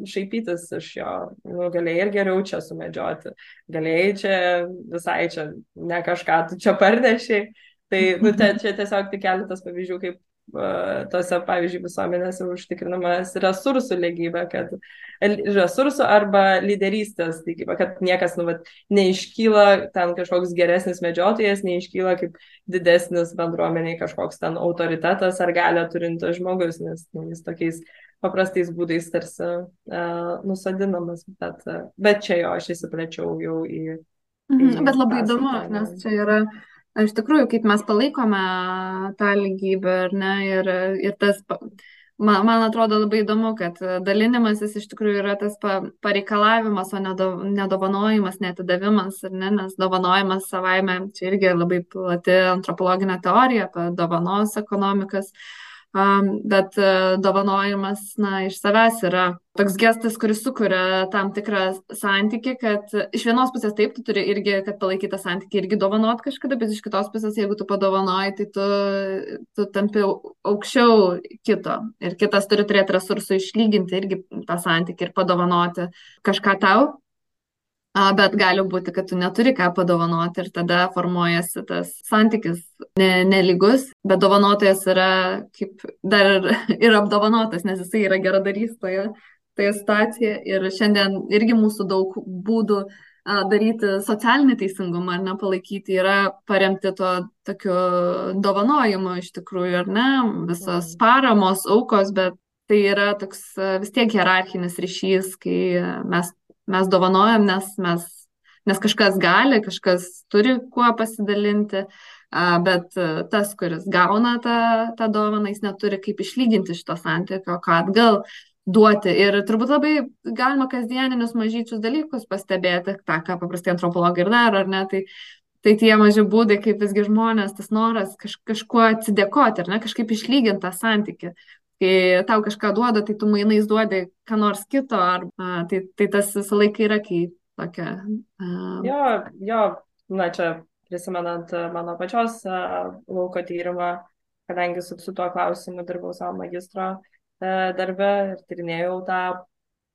šaipytis iš jo, nu, galėjai ir geriau čia sumedžioti, galėjai čia visai čia ne kažką, tu čia parnešiai. Tai nu, te, čia tiesiog tik keletas pavyzdžių, kaip tose, pavyzdžiui, visuomenėse užtikrinamas resursų lygybė, kad resursų arba lyderystės lygybė, kad niekas nu, vat, neiškyla ten kažkoks geresnis medžiotojas, neiškyla kaip didesnis bendruomeniai kažkoks ten autoritetas ar galę turintis žmogus, nes nu, jis tokiais paprastais būdais tarsi uh, nusadinamas, bet, uh, bet čia jo aš įsiplėčiau jau į. Mhm, bet labai įdomu, nes čia yra uh, iš tikrųjų, kaip mes palaikome tą lygybę, ar ne, ir, ir tas, man, man atrodo labai įdomu, kad dalinimasis iš tikrųjų yra tas pa, pareikalavimas, o nedovanojimas, netidavimas, ar ne, nes dovanojimas savaime, čia irgi labai plati antropologinė teorija apie dovanos ekonomikas. Uh, bet e, dovanojimas, na, iš savęs yra toks gestas, kuris sukuria tam tikrą santyki, kad iš vienos pusės taip, tu turi irgi, kad palaikytą santyki, irgi dovanot kažkada, bet iš kitos pusės, jeigu tu padovanoji, tai tu, tu tampi aukščiau kito. Ir kitas turi turėti resursų išlyginti irgi tą santyki ir padovanoti kažką tau, bet gali būti, kad tu neturi ką padovanoti ir tada formuojasi tas santykis ne, neligus, bet dovanotojas yra kaip dar ir, *laughs* ir apdovanotas, nes jisai yra geradarys toje, toje situacijoje. Ir šiandien irgi mūsų daug būdų daryti socialinį teisingumą ar nepalaikyti yra paremti tuo tokiu dovanojimu iš tikrųjų, ar ne, visos paramos, aukos, bet tai yra toks vis tiek hierarchinis ryšys, kai mes mes dovanojam, nes, mes, nes kažkas gali, kažkas turi kuo pasidalinti, bet tas, kuris gauna tą, tą dovaną, jis neturi kaip išlyginti šito santykio, ką atgal duoti. Ir turbūt labai galima kasdieninius mažyčius dalykus pastebėti, tą, ką paprastai antropologai ir daro, ar ne. Tai, tai tie maži būdai, kaip visgi žmonės, tas noras kaž, kažkuo atsidėkoti, ar ne, kažkaip išlyginti tą santykių kai tau kažką duoda, tai tu mainais duodi ką nors kito, ar, a, tai, tai tas visą laiką yra, kai tokia. A... Jo, jo, na čia prisimenant mano pačios a, lauko tyrimą, kadangi su, su tuo klausimu dirbau savo magistro a, darbe ir tyrinėjau tą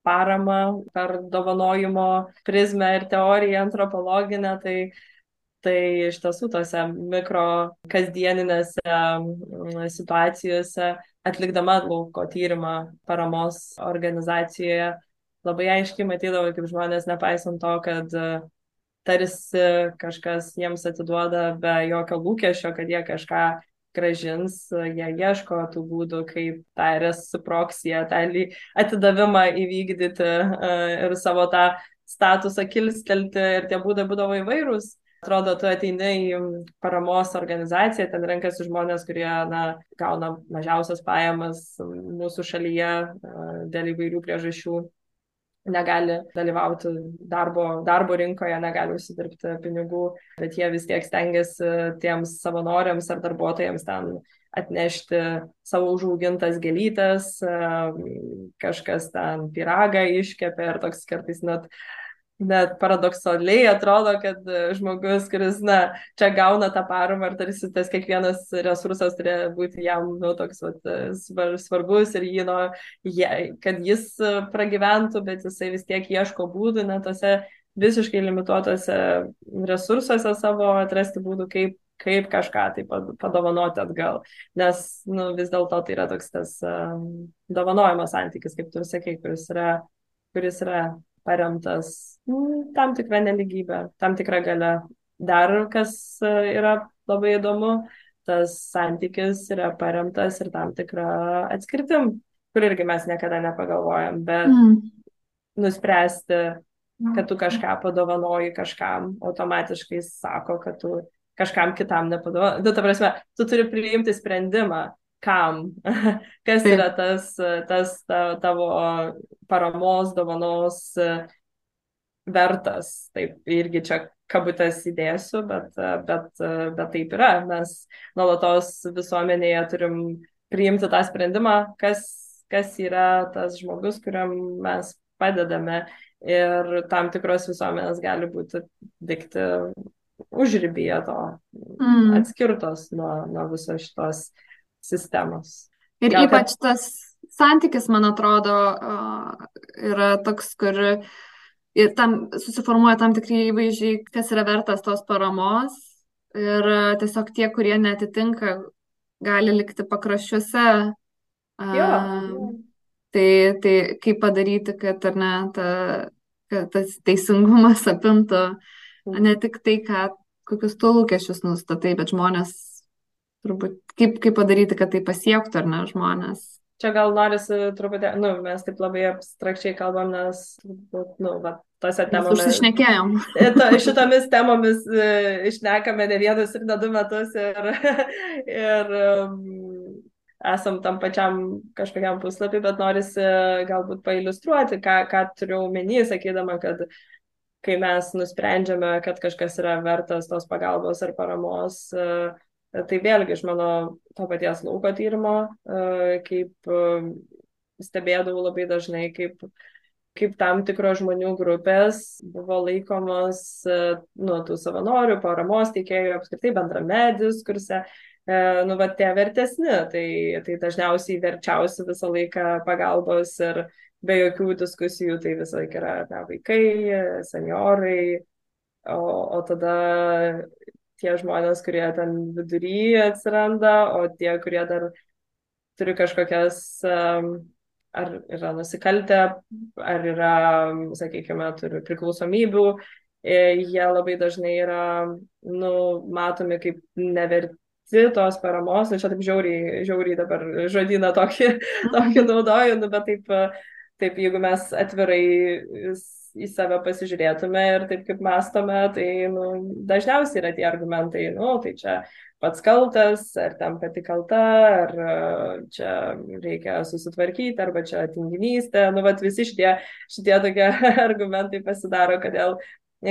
paramą per dovanojimo prizmę ir teoriją antropologinę, tai tai iš tiesų tose mikro kasdieninėse situacijose atlikdama lauko tyrimą paramos organizacijoje labai aiškiai matydavau, kaip žmonės, nepaisant to, kad e, tarsi kažkas jiems atiduoda be jokio lūkesčio, kad jie kažką gražins, jie ieško tų būdų, kaip tą reciproksiją, tą atidavimą įvykdyti e, ir savo tą statusą kilstelti ir tie būdai būdavo įvairūs. Atrodo, tu ateini į paramos organizaciją, ten renkasi žmonės, kurie na, gauna mažiausias pajamas mūsų šalyje dėl įvairių priežasčių. Negali dalyvauti darbo, darbo rinkoje, negali užsidirbti pinigų, bet jie vis tiek stengiasi tiems savanoriams ar darbuotojams ten atnešti savo užaugintas gėlytes, kažkas ten piragą iškepė ir toks kartais net net paradoksaliai atrodo, kad žmogus, kuris, na, čia gauna tą paramą ir tarsi tas kiekvienas resursas turėjo būti jam, nu, toks vat, svarbus ir jį, nu, kad jis pragyventų, bet jisai vis tiek ieško būdų, na, tose visiškai limituotose resursuose savo atrasti būdų, kaip kaip kažką tai padovanoti atgal. Nes nu, vis dėlto tai yra toks tas um, dovanojimo santykis, kaip tu sakai, kuris yra, kuris yra paremtas nu, tam tikrą neligybę, tam tikrą galę. Dar kas e, yra labai įdomu, tas santykis yra paremtas ir tam tikrą atskirtim, kur irgi mes niekada nepagalvojam, bet mm. nuspręsti, kad tu kažką padovanoji kažkam, automatiškai sako, kad tu kažkam kitam nepadovanoji. Nu, ta prasme, tu turi priimti sprendimą, kam, *laughs* kas yra tas, tas ta, tavo paramos, dovanos vertas. Taip, irgi čia kabutės įdėsiu, bet, bet, bet taip yra. Mes nuolatos visuomenėje turim priimti tą sprendimą, kas, kas yra tas žmogus, kuriam mes padedame ir tam tikros visuomenės gali būti dikti užrybėje to, mm. atskirtos nuo, nuo viso šitos sistemos. Ir Gal, ypač kad... tas santykis, man atrodo, yra toks, kur ir tam susiformuoja tam tikri įvaizdžiai, kas yra vertas tos paramos ir tiesiog tie, kurie netitinka, gali likti pakraščiuose. Jo. Tai, tai kaip padaryti, kad ar ne, ta, kad tas teisingumas apimtų ne tik tai, ką, kokius tu lūkesčius nustatai, bet žmonės turbūt kaip, kaip padaryti, kad tai pasiektų ar ne žmonės čia gal norisi truputį, nu, mes taip labai abstrakčiai kalbam, nes, nu, va, tose temomis. Užsišnekėjom. To, šitomis temomis e, išnekame ne vienus ir ne du metus ir, *laughs* ir um, esam tam pačiam kažkokiam puslapį, bet norisi galbūt pailustruoti, ką, ką turiu omeny, sakydama, kad kai mes nusprendžiame, kad kažkas yra vertas tos pagalbos ar paramos, uh, Tai vėlgi iš mano to paties lauko tyrimo, e, kaip e, stebėdavau labai dažnai, kaip, kaip tam tikros žmonių grupės buvo laikomos e, nu, tų savanorių, paramos teikėjų, apskritai bendrame diskurse, nu, va, tie vertesni, tai, tai dažniausiai verčiausi visą laiką pagalbos ir be jokių diskusijų, tai visą laiką yra na, vaikai, seniorai, o, o tada tie žmonės, kurie ten vidury atsiranda, o tie, kurie dar turi kažkokias, ar yra nusikaltę, ar yra, sakykime, turi priklausomybių, e, jie labai dažnai yra, nu, matomi kaip neverti tos paramos, nu, čia taip žiauriai, žiauriai dabar žodyną tokį, tokį naudoju, nu, bet taip, taip, jeigu mes atvirai į save pasižiūrėtume ir taip kaip mastome, tai nu, dažniausiai yra tie argumentai, nu, tai čia pats kaltas, ar tam pati kalta, ar čia reikia susitvarkyti, arba čia tinginystė, nu, bet visi šitie, šitie tokie *laughs* argumentai pasidaro, kodėl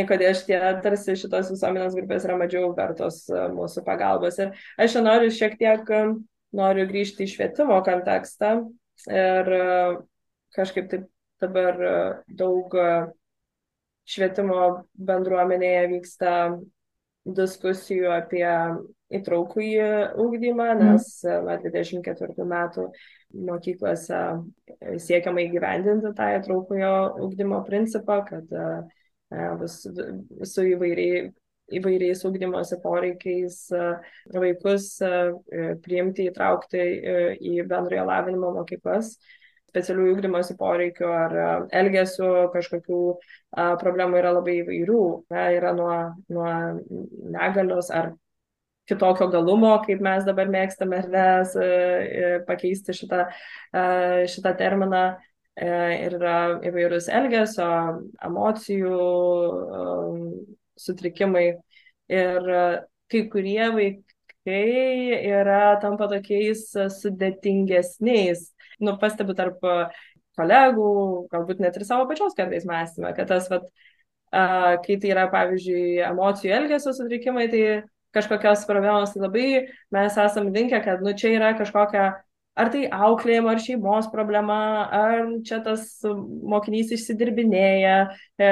kodėl šitie tarsi šitos visuomenės grupės yra mažiau vertos mūsų pagalbos. Ir aš noriu šiek tiek, noriu grįžti į švietimo kontekstą ir kažkaip taip dabar e, daug e, švietimo bendruomenėje vyksta diskusijų apie įtraukų į ūkdymą, mhm. nes nuo 24 metų mokyklose siekiama įgyvendinti tą įtraukųjo ūkdymo principą, kad vis, su įvairiai, įvairiais ūkdymosi poreikiais vaikus priimti, įtraukti į bendrojo lavinimo mokyklas specialiųjų ugdymosi poreikių ar elgesio kažkokių a, problemų yra labai įvairių. Na, yra nuo, nuo negalios ar kitokio galumo, kaip mes dabar mėgstame ar nes pakeisti šitą, šitą terminą. E, ir yra įvairūs elgesio, emocijų sutrikimai. Ir kai kurie vaikai yra tampa tokiais sudėtingesniais. Nu, pastebiu tarp kolegų, galbūt net ir savo pačios kartais mąstymą, kad tas, vat, kai tai yra, pavyzdžiui, emocijų elgesio sutrikimai, tai kažkokios problemos, tai labai mes esam linkę, kad, nu, čia yra kažkokia, ar tai auklėjimo, ar šeimos problema, ar čia tas mokinys išsidirbinėja, e,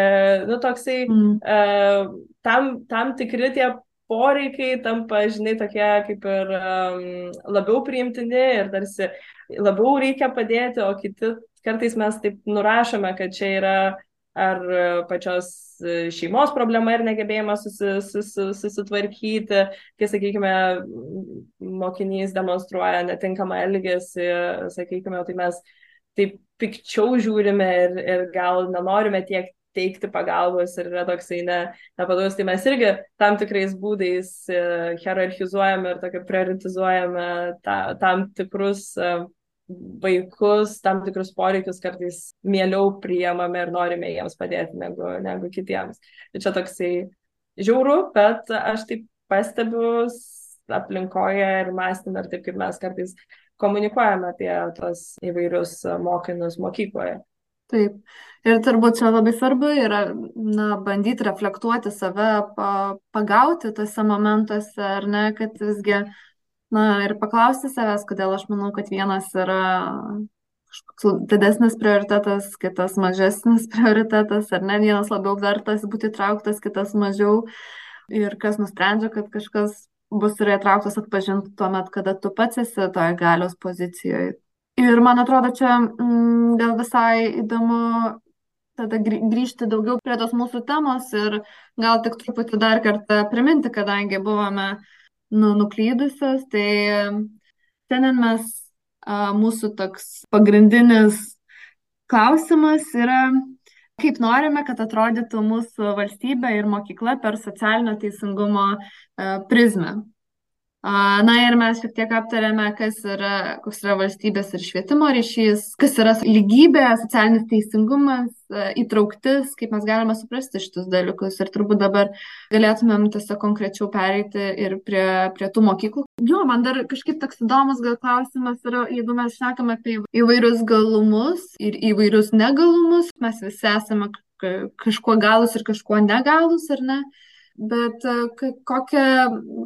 nu, toksai, mm. e, tam, tam tikri tie poreikiai tampa, žinai, tokie kaip ir um, labiau priimtini ir tarsi labiau reikia padėti, o kiti kartais mes taip nurašome, kad čia yra ar pačios šeimos problema ir negebėjimas susi, susi, susitvarkyti, kai, sakykime, mokinys demonstruoja netinkamą elgesį, sakykime, tai mes taip pikčiau žiūrime ir, ir gal nenorime tiek teikti pagalbos ir yra toksai ne, nepadavus, tai mes irgi tam tikrais būdais e, hierarchizuojame ir tokio prioritizuojame ta, tam tikrus e, vaikus, tam tikrus poreikius kartais mieliau priemame ir norime jiems padėti negu, negu kitiems. Tai čia toksai žiauru, bet aš taip pastebiu aplinkoje ir mąstymą ir taip, kaip mes kartais komunikuojame apie tos įvairius mokinius mokykloje. Taip. Ir turbūt čia labai svarbu yra na, bandyti reflektuoti save, pa, pagauti tose momentuose, ar ne, kad visgi na ir paklausti savęs, kodėl aš manau, kad vienas yra didesnis prioritetas, kitas mažesnis *laughs* prioritetas, ar ne, vienas labiau vertas būti įtrauktas, kitas mažiau. Ir kas nusprendžia, kad kažkas bus yra įtrauktas atpažinti tuo met, kada tu pats esi toje galios pozicijoje. Ir man atrodo, čia mm, gal visai įdomu tada grįžti daugiau prie tos mūsų temos ir gal tik truputį dar kartą priminti, kadangi buvome nu, nuklydusios. Tai šiandien mes, a, mūsų toks pagrindinis klausimas yra, kaip norime, kad atrodytų mūsų valstybė ir mokykla per socialinio teisingumo prizmę. Na ir mes šiek tiek aptarėme, kas yra, koks yra valstybės ir švietimo ryšys, kas yra lygybė, socialinis teisingumas, įtrauktis, kaip mes galime suprasti šitus dalykus. Ir turbūt dabar galėtumėm tiesiog konkrečiau pereiti ir prie, prie tų mokyklų. Jo, man dar kažkaip toks įdomus gal klausimas yra, jeigu mes šnekame apie įvairius galumus ir įvairius negalumus, mes visi esame kažkuo galus ir kažkuo negalus, ar ne? Bet e, kokią,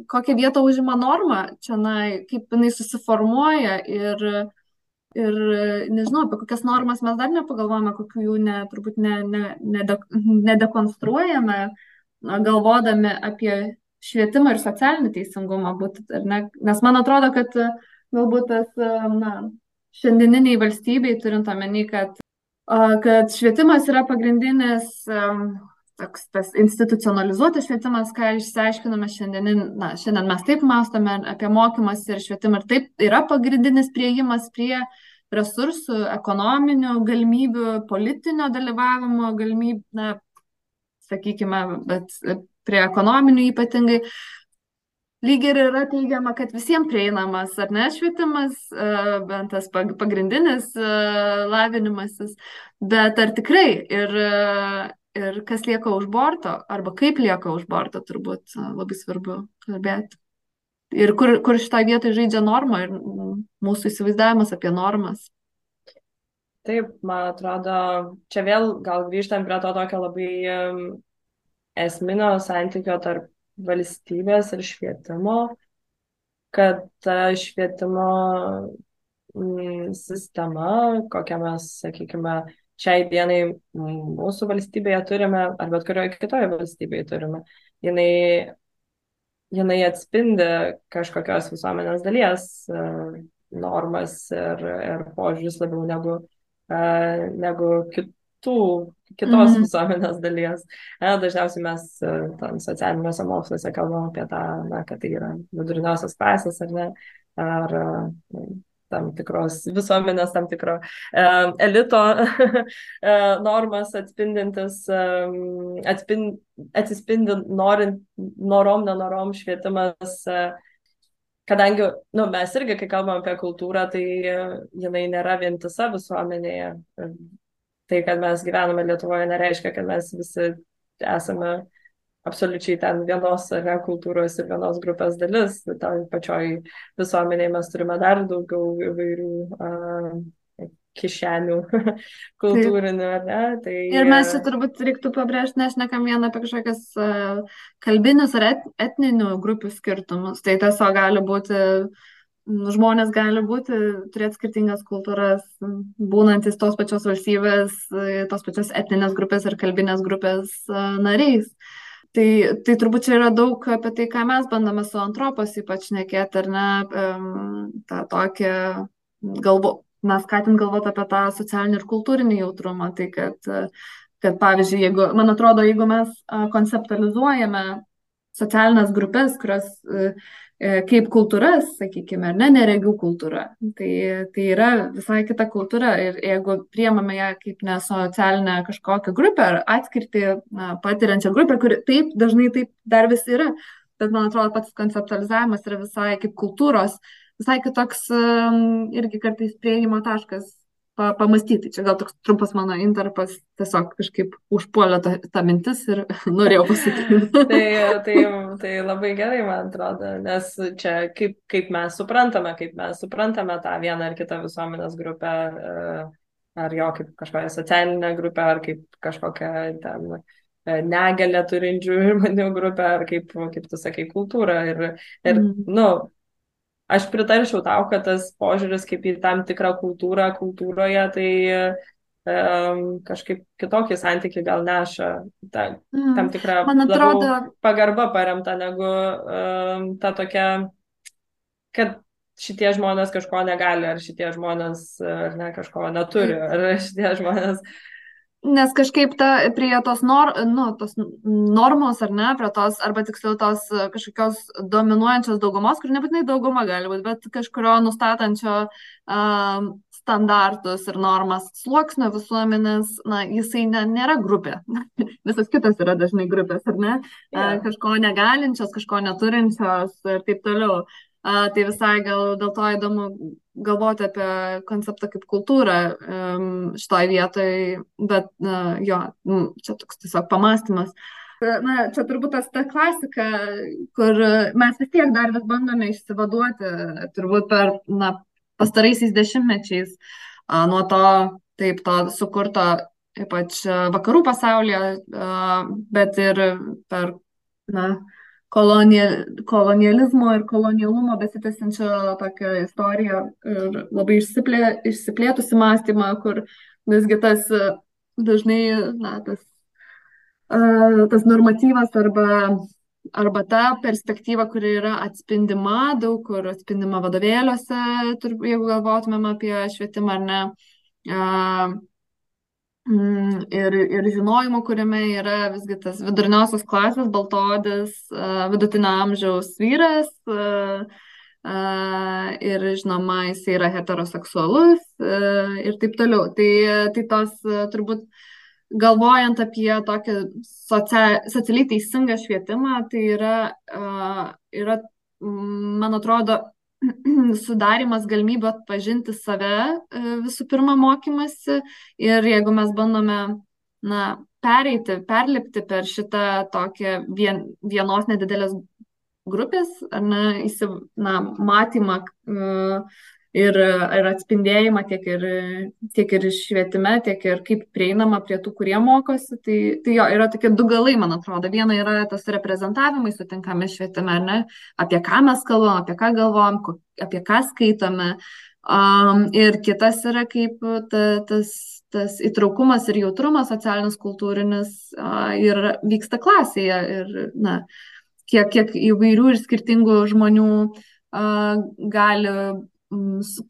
kokią vietą užima norma čia, na, kaip jinai susiformuoja ir, ir nežinau, apie kokias normas mes dar nepagalvojame, kokių jų ne, turbūt ne, ne, nede, nedekonstruojame, galvodami apie švietimą ir socialinį teisingumą, būt, ne, nes man atrodo, kad galbūt tas, na, šiandieniniai valstybei, turint omeny, kad, kad švietimas yra pagrindinis toks tas institucionalizuotas švietimas, ką išsiaiškinome šiandien, na, šiandien mes taip mąstome apie mokymąsi ir švietimą ir taip yra pagrindinis prieimas prie resursų, ekonominių galimybių, politinio dalyvavimo galimybių, na, sakykime, bet prie ekonominių ypatingai. Lyg ir yra teigiama, kad visiems prieinamas, ar ne, švietimas, e, bent tas pagrindinis e, lavinimasis, bet ar tikrai ir ir kas lieka už borto, arba kaip lieka už borto, turbūt labai svarbu kalbėti. Ir kur, kur šitoje vietoje žaidžia norma ir mūsų įsivaizdavimas apie normas. Taip, man atrodo, čia vėl gal grįžtam prie to tokio labai esminio santykio tarp valstybės ir švietimo, kad ta švietimo sistema, kokią mes, sakykime, šiai dienai mūsų valstybėje turime, ar bet kurioje kitoje valstybėje turime, jinai, jinai atspindi kažkokios visuomenės dalies uh, normas ir, ir požiūris labiau negu, uh, negu kitų, kitos mm visuomenės dalies. Na, dažniausiai mes uh, socialiniuose moksluose kalbam apie tą, na, kad tai yra viduriniosios klasės ar ne, ar tam tikros visuomenės, tam tikro uh, elito *laughs* uh, normas atspindintis, um, atspind, atsispindi norint, norom, nenorom švietimas. Uh, kadangi nu, mes irgi, kai kalbam apie kultūrą, tai uh, jinai nėra vientisa visuomenėje. Tai, kad mes gyvename Lietuvoje, nereiškia, kad mes visi esame absoliučiai ten vienos ar ne kultūros ir vienos grupės dalis. Toj pačioj visuomenėje mes turime dar daugiau įvairių uh, kišenių *laughs* kultūrinių, ar ne? Tai, ir mes čia turbūt reiktų pabrėžti, nes nekam vieną apie kažkokias uh, kalbinius ar et, etninių grupių skirtumus. Tai tiesiog gali būti uh, žmonės gali būti, turėti skirtingas kultūras, būnantis tos pačios valstybės, tos pačios etinės grupės ir kalbinės grupės nariais. Tai, tai turbūt čia yra daug apie tai, ką mes bandome su antropos ypač nekėti, ar ne, tą tokią galvo, na, skatint galvoti apie tą socialinį ir kultūrinį jautrumą. Tai kad, kad pavyzdžiui, jeigu, man atrodo, jeigu mes konceptualizuojame socialinės grupės, kurios E, kaip kultūras, sakykime, ar ne, neregių kultūra. Tai, tai yra visai kita kultūra ir jeigu priemame ją kaip nesocialinę kažkokią grupę ar atskirti na, patiriančią grupę, kuri taip dažnai taip dar vis yra, bet man atrodo pats konceptualizavimas yra visai kaip kultūros, visai kitoks irgi kartais prieimo taškas pa, pamastyti. Čia gal toks trumpas mano interpas, tiesiog kažkaip užpuolė ta, ta mintis ir *laughs* norėjau pasakyti. *laughs* tai, tai, tai labai gerai, man atrodo, nes čia kaip, kaip mes suprantame, kaip mes suprantame tą vieną ar kitą visuomenės grupę, e, ar jo kaip kažkokią socialinę grupę, ar kaip kažkokią ten e, negalę turinčių žmonių grupę, ar kaip, kaip tu sakai, kultūrą. Ir, ir mm. nu, aš pritarčiau tau, kad tas požiūris kaip į tam tikrą kultūrą kultūroje, tai um, kažkaip kitokį santykį gal neša, ta, mm, tam tikrą atrodo... pagarbą paremta negu um, ta tokia, kad šitie žmonės kažko negali, ar šitie žmonės ar ne kažko neturi, ar šitie žmonės Nes kažkaip ta, prie tos, nor, nu, tos normos ar ne, prie tos, arba tiksliau tos e, kažkokios dominuojančios daugumos, kur nebūtinai dauguma gali būti, bet kažkurio nustatančio um, standartus ir normas sluoksnio visuomenės, na, jisai ne, nėra grupė. *laughs* Visas kitas yra dažnai grupės, ar ne? Yeah. Kažko negalinčios, kažko neturinčios ir taip toliau. A, tai visai gal dėl to įdomu galvoti apie konceptą kaip kultūrą um, šitoj vietoj, bet uh, jo, čia toks tiesiog pamastymas. Na, čia turbūt tas ta klasika, kur mes vis tiek dar vis bandome išsivaduoti, turbūt per na, pastaraisiais dešimtmečiais a, nuo to, taip, to sukurto ypač vakarų pasaulyje, a, bet ir per, na, kolonializmo ir kolonialumo besitęsiančio tokią istoriją ir labai išsiplė, išsiplėtusi mąstymą, kur visgi tas dažnai, na, tas, tas normatyvas arba, arba ta perspektyva, kuri yra atspindima, daug kur atspindima vadovėliuose, jeigu galvotumėm apie švietimą ar ne, ir, ir žinojimo, kuriame yra visgi tas viduriniosios klasės, baltodis, vidutinio amžiaus vyras ir, žinoma, jis yra heteroseksualus ir taip toliau. Tai, tai tos turbūt galvojant apie tokį socia, socialiai teisingą švietimą, tai yra, yra man atrodo, *clears throat* sudarimas galimybių atpažinti save e, visų pirma mokymasi. Ir jeigu mes bandome na, pereiti, perlipti per šitą tokią vien, vienos nedidelės grupės, ar ne, įsiv, na, matymą uh, ir, ir atspindėjimą tiek ir, tiek ir švietime, tiek ir kaip prieinama prie tų, kurie mokosi. Tai, tai jo, yra tokie du galai, man atrodo. Viena yra tas reprezentavimai sutinkami švietime, ne, apie ką mes kalbam, apie ką galvojam, apie ką skaitome. Um, ir kitas yra kaip ta, tas, tas įtraukumas ir jautrumas socialinis, kultūrinis uh, ir vyksta klasėje. Ir, na, kiek, kiek įvairių ir skirtingų žmonių uh, gali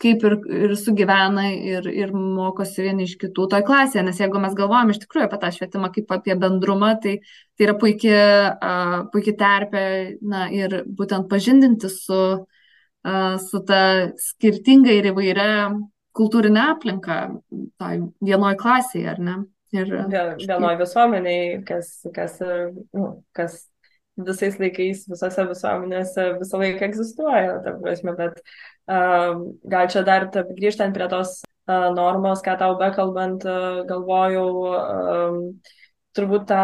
kaip ir, ir sugyvena ir, ir mokosi vieni iš kitų toj klasėje. Nes jeigu mes galvojam iš tikrųjų apie tą švietimą kaip apie bendrumą, tai tai yra puikia, uh, puikia terpė na, ir būtent pažindinti su, uh, su ta skirtinga ir įvairia kultūrinė aplinka toj vienoj klasėje, ar ne? Ir, vienoj visuomeniai, kas, kas, nu, kas visais laikais, visose visuomenėse visą laiką egzistuoja, ta prasme, bet gal čia dar grįžtant prie tos normos, ką tau bekalbant, galvojau, turbūt tą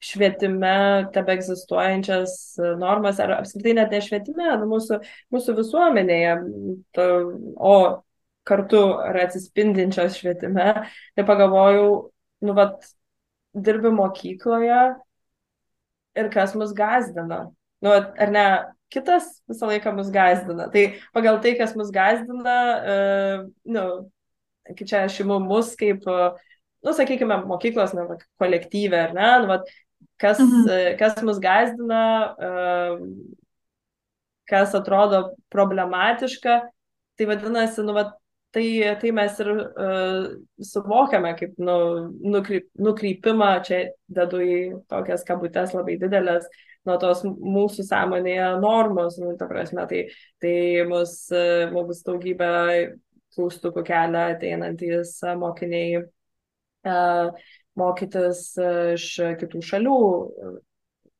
švietime tebe egzistuojančias normas, ar apskritai net ne švietime, nu, mūsų, mūsų visuomenėje, o kartu ar atsispindinčios švietime, tai pagalvojau, nu, vat, dirbi mokykloje ir kas mus gazdina. Nu, ar ne, kitas visą laiką mus gazdina. Tai pagal tai, kas mus gazdina, uh, nu, kaip čia aš imu mus kaip, nu, sakykime, mokyklos, nu, kolektyvė, ar ne, nu, vat, kas, mhm. kas mus gazdina, kas atrodo problematiška, tai vadinasi, nu, va, tai, tai mes ir uh, suvokiame kaip nu, nukryp, nukrypimą, čia dedu į tokias kabutes labai didelės, nuo tos mūsų sąmonėje normos, nu, ta prasme, tai, tai mus, mums daugybę klaustukų kelia ateinantys mokiniai. Mokytis iš kitų šalių.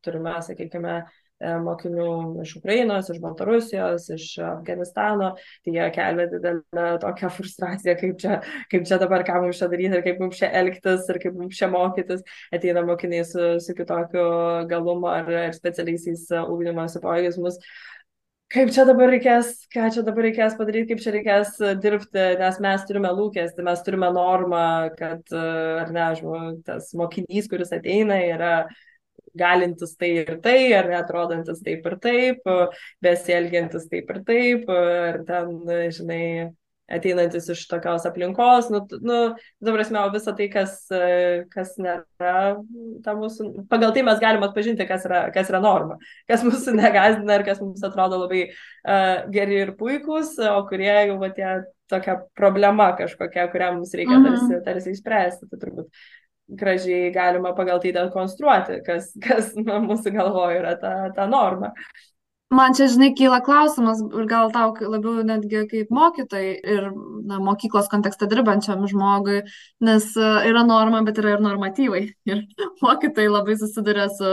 Turime, sakykime, mokinių iš Ukrainos, iš Baltarusijos, iš Afganistano, tai jie kelia didelę tokią frustraciją, kaip čia, kaip čia dabar, ką mums čia daryti ir kaip mums čia elgtis ir kaip mums čia mokytis. Ateina mokiniai su, su kitokiu galumu ar, ar specialiaisiais ūkdymosi poreikiais mus kaip čia dabar reikės, ką čia dabar reikės padaryti, kaip čia reikės e, dirbti, nes mes turime lūkestį, mes turime normą, kad, e, ar ne, žinau, tas mokinys, kuris ateina, yra galintis tai ir tai, ar netrodantis taip ir taip, besielgiantis taip ir taip, ar ten, žinai, ateinantis iš tokios aplinkos, nu, nu dabar esmė, o visa tai, kas, kas nėra, ta mūsų, pagal tai mes galime atpažinti, kas yra, kas yra norma, kas mūsų negazdina ir kas mums atrodo labai uh, geri ir puikūs, o kurie jau tie tokia problema kažkokia, kurią mums reikia mhm. tarsi, tarsi išspręsti, tai turbūt gražiai galima pagal tai dekonstruoti, kas, kas *laughs* na, mūsų galvoje yra ta, ta norma. Man čia, žinai, kyla klausimas, gal tau labiau netgi kaip mokytojai ir na, mokyklos kontekste dirbančiam žmogui, nes e, yra norma, bet yra ir normatyvai. *laughs* Ir mokytojai labai susiduria su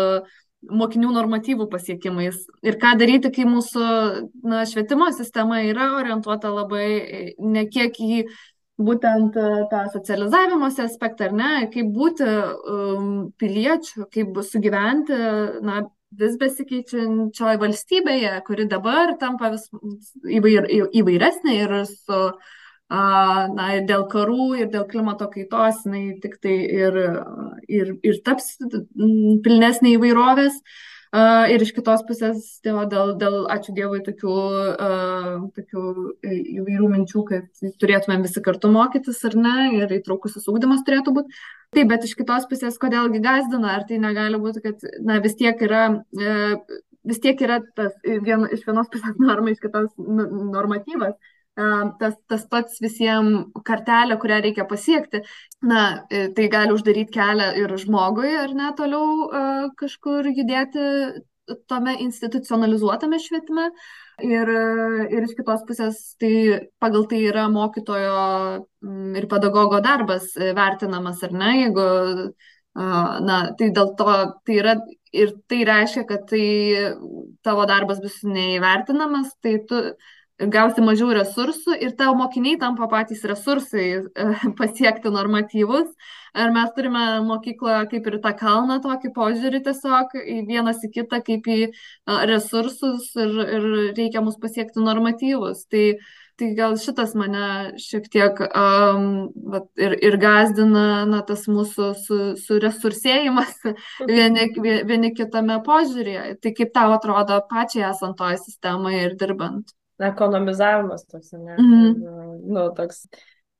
mokinių normatyvų pasiekimais. Ir ką daryti, kai mūsų na, švietimo sistema yra orientuota labai e, ne kiek į būtent e, tą socializavimosi aspektą, ar ne, kaip būti um, piliečiu, kaip sugyventi, na, vis besikeičiančioj valstybėje, kuri dabar tampa vis įvair, įvairesnė ir su, na, dėl karų ir dėl klimato kaitos, jinai tik tai ir, ir, ir taps pilnesnė įvairovės. Uh, ir iš kitos pusės, dėl, dėl, dėl ačiū Dievui, tokių, uh, tokių įvairių minčių, kad turėtume visi kartu mokytis ar ne, ir įtraukusis ūkdymas turėtų būti. Taip, bet iš kitos pusės, kodėlgi gazdina, ar tai negali būti, kad na, vis tiek yra, uh, vis tiek yra tas vien, iš vienos pusės *laughs* norma, iš kitos normatyvas tas, tas pats visiems kartelė, kurią reikia pasiekti, na, e, tai gali uždaryti kelią ir žmogui, ar ne toliau kažkur judėti tome institucionalizuotame švietime. Ir, ir iš kitos pusės, tai pagal tai yra mokytojo ir pedagogo darbas vertinamas, ar ne, jeigu, na, tai dėl to tai yra ir tai reiškia, kad tai tavo darbas bus neįvertinamas, tai tu gausi mažiau resursų ir tavo mokiniai tampa patys resursai e, *laughs* pasiekti normatyvus. Ar mes turime mokykloje kaip ir tą kalną tokį požiūrį tiesiog į vienas į kitą kaip į resursus ir, ir reikia mus pasiekti normatyvus. Tai, tai gal šitas mane šiek tiek um, vat, ir, ir gazdina na, tas mūsų su, su resursėjimas *laughs* vieni, vieni kitame požiūrėje. Tai kaip tau atrodo pačiai esant toje sistemoje ir dirbant? Ekonomizavimas toks, ne? Mhm. Nu, toks,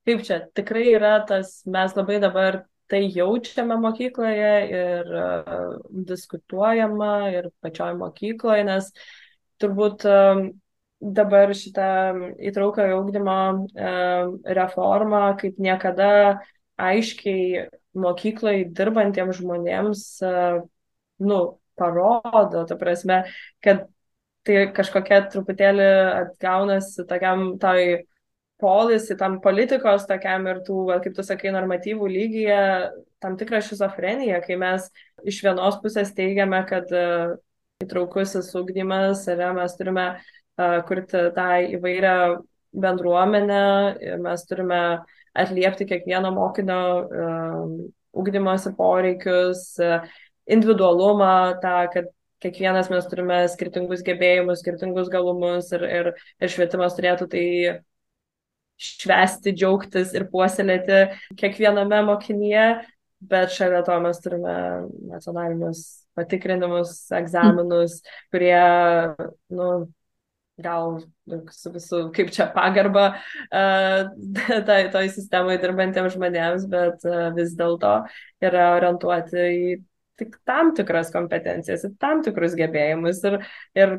kaip čia, tikrai yra tas, mes labai dabar tai jaučiame mokykloje ir uh, diskutuojama ir pačioj mokykloje, nes turbūt um, dabar šitą įtrauką ugdymo um, reformą kaip niekada aiškiai mokyklai dirbantiems žmonėms, uh, nu, parodo, ta prasme, kad tai kažkokia truputėlį atgaunasi tokiam toj polisi, tam politikos tokiam ir tų, kaip tu sakai, normatyvų lygyje, tam tikrą šizofreniją, kai mes iš vienos pusės teigiame, kad uh, įtraukusis ugdymas, ar mes turime uh, kurti tą įvairią bendruomenę, mes turime atliepti kiekvieno mokinio uh, ugdymosi poreikius, uh, individualumą, tą, kad kiekvienas mes turime skirtingus gebėjimus, skirtingus galumus ir, ir, ir švietimas turėtų tai švesti, džiaugtis ir puoselėti kiekviename mokinyje, bet šalia to mes turime nacionalinius patikrinimus, egzaminus, kurie, nu, gal su visų, kaip čia pagarba uh, *laughs* tai toj sistemoje dirbantiems žmonėms, bet uh, vis dėlto yra orientuoti į tik tam tikras kompetencijas, tam tikrus gebėjimus ir, ir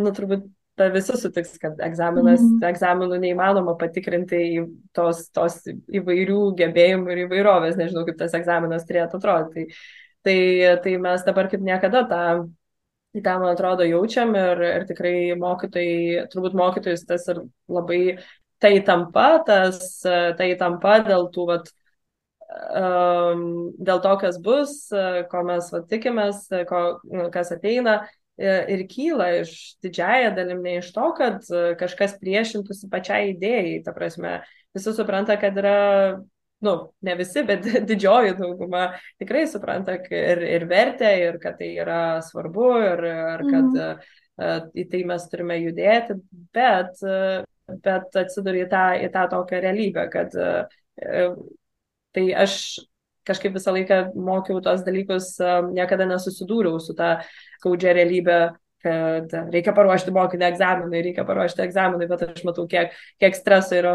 nu, turbūt ta visi sutiks, kad egzaminas, mm. egzaminų neįmanoma patikrinti tos, tos įvairių gebėjimų ir įvairovės, nežinau, kaip tas egzaminas turėtų atrodyti. Tai, tai, tai mes dabar kaip niekada tą, tą, man atrodo, jaučiam ir, ir tikrai mokytojai, turbūt mokytojus tas ir labai tai tampa, tas, tai tampa dėl tų, vat, um, dėl to, kas bus, ko mes vat, tikimės, ko, kas ateina ir kyla iš didžiaja dalim ne iš to, kad e, kažkas priešintųsi pačiai idėjai. Ta prasme, visi supranta, kad yra, nu, ne visi, bet *laughs* didžioji dauguma tikrai supranta ir, ir vertę, ir kad tai yra svarbu, ir, ir kad mm. į tai mes turime judėti, bet, bet atsiduri į tą, į tą tokią realybę, kad tai aš kažkaip visą laiką mokiau tos dalykus, niekada nesusidūriau su tą skaudžia realybė, kad reikia paruošti mokinį egzaminui, reikia paruošti egzaminui, bet aš matau, kiek, kiek streso yra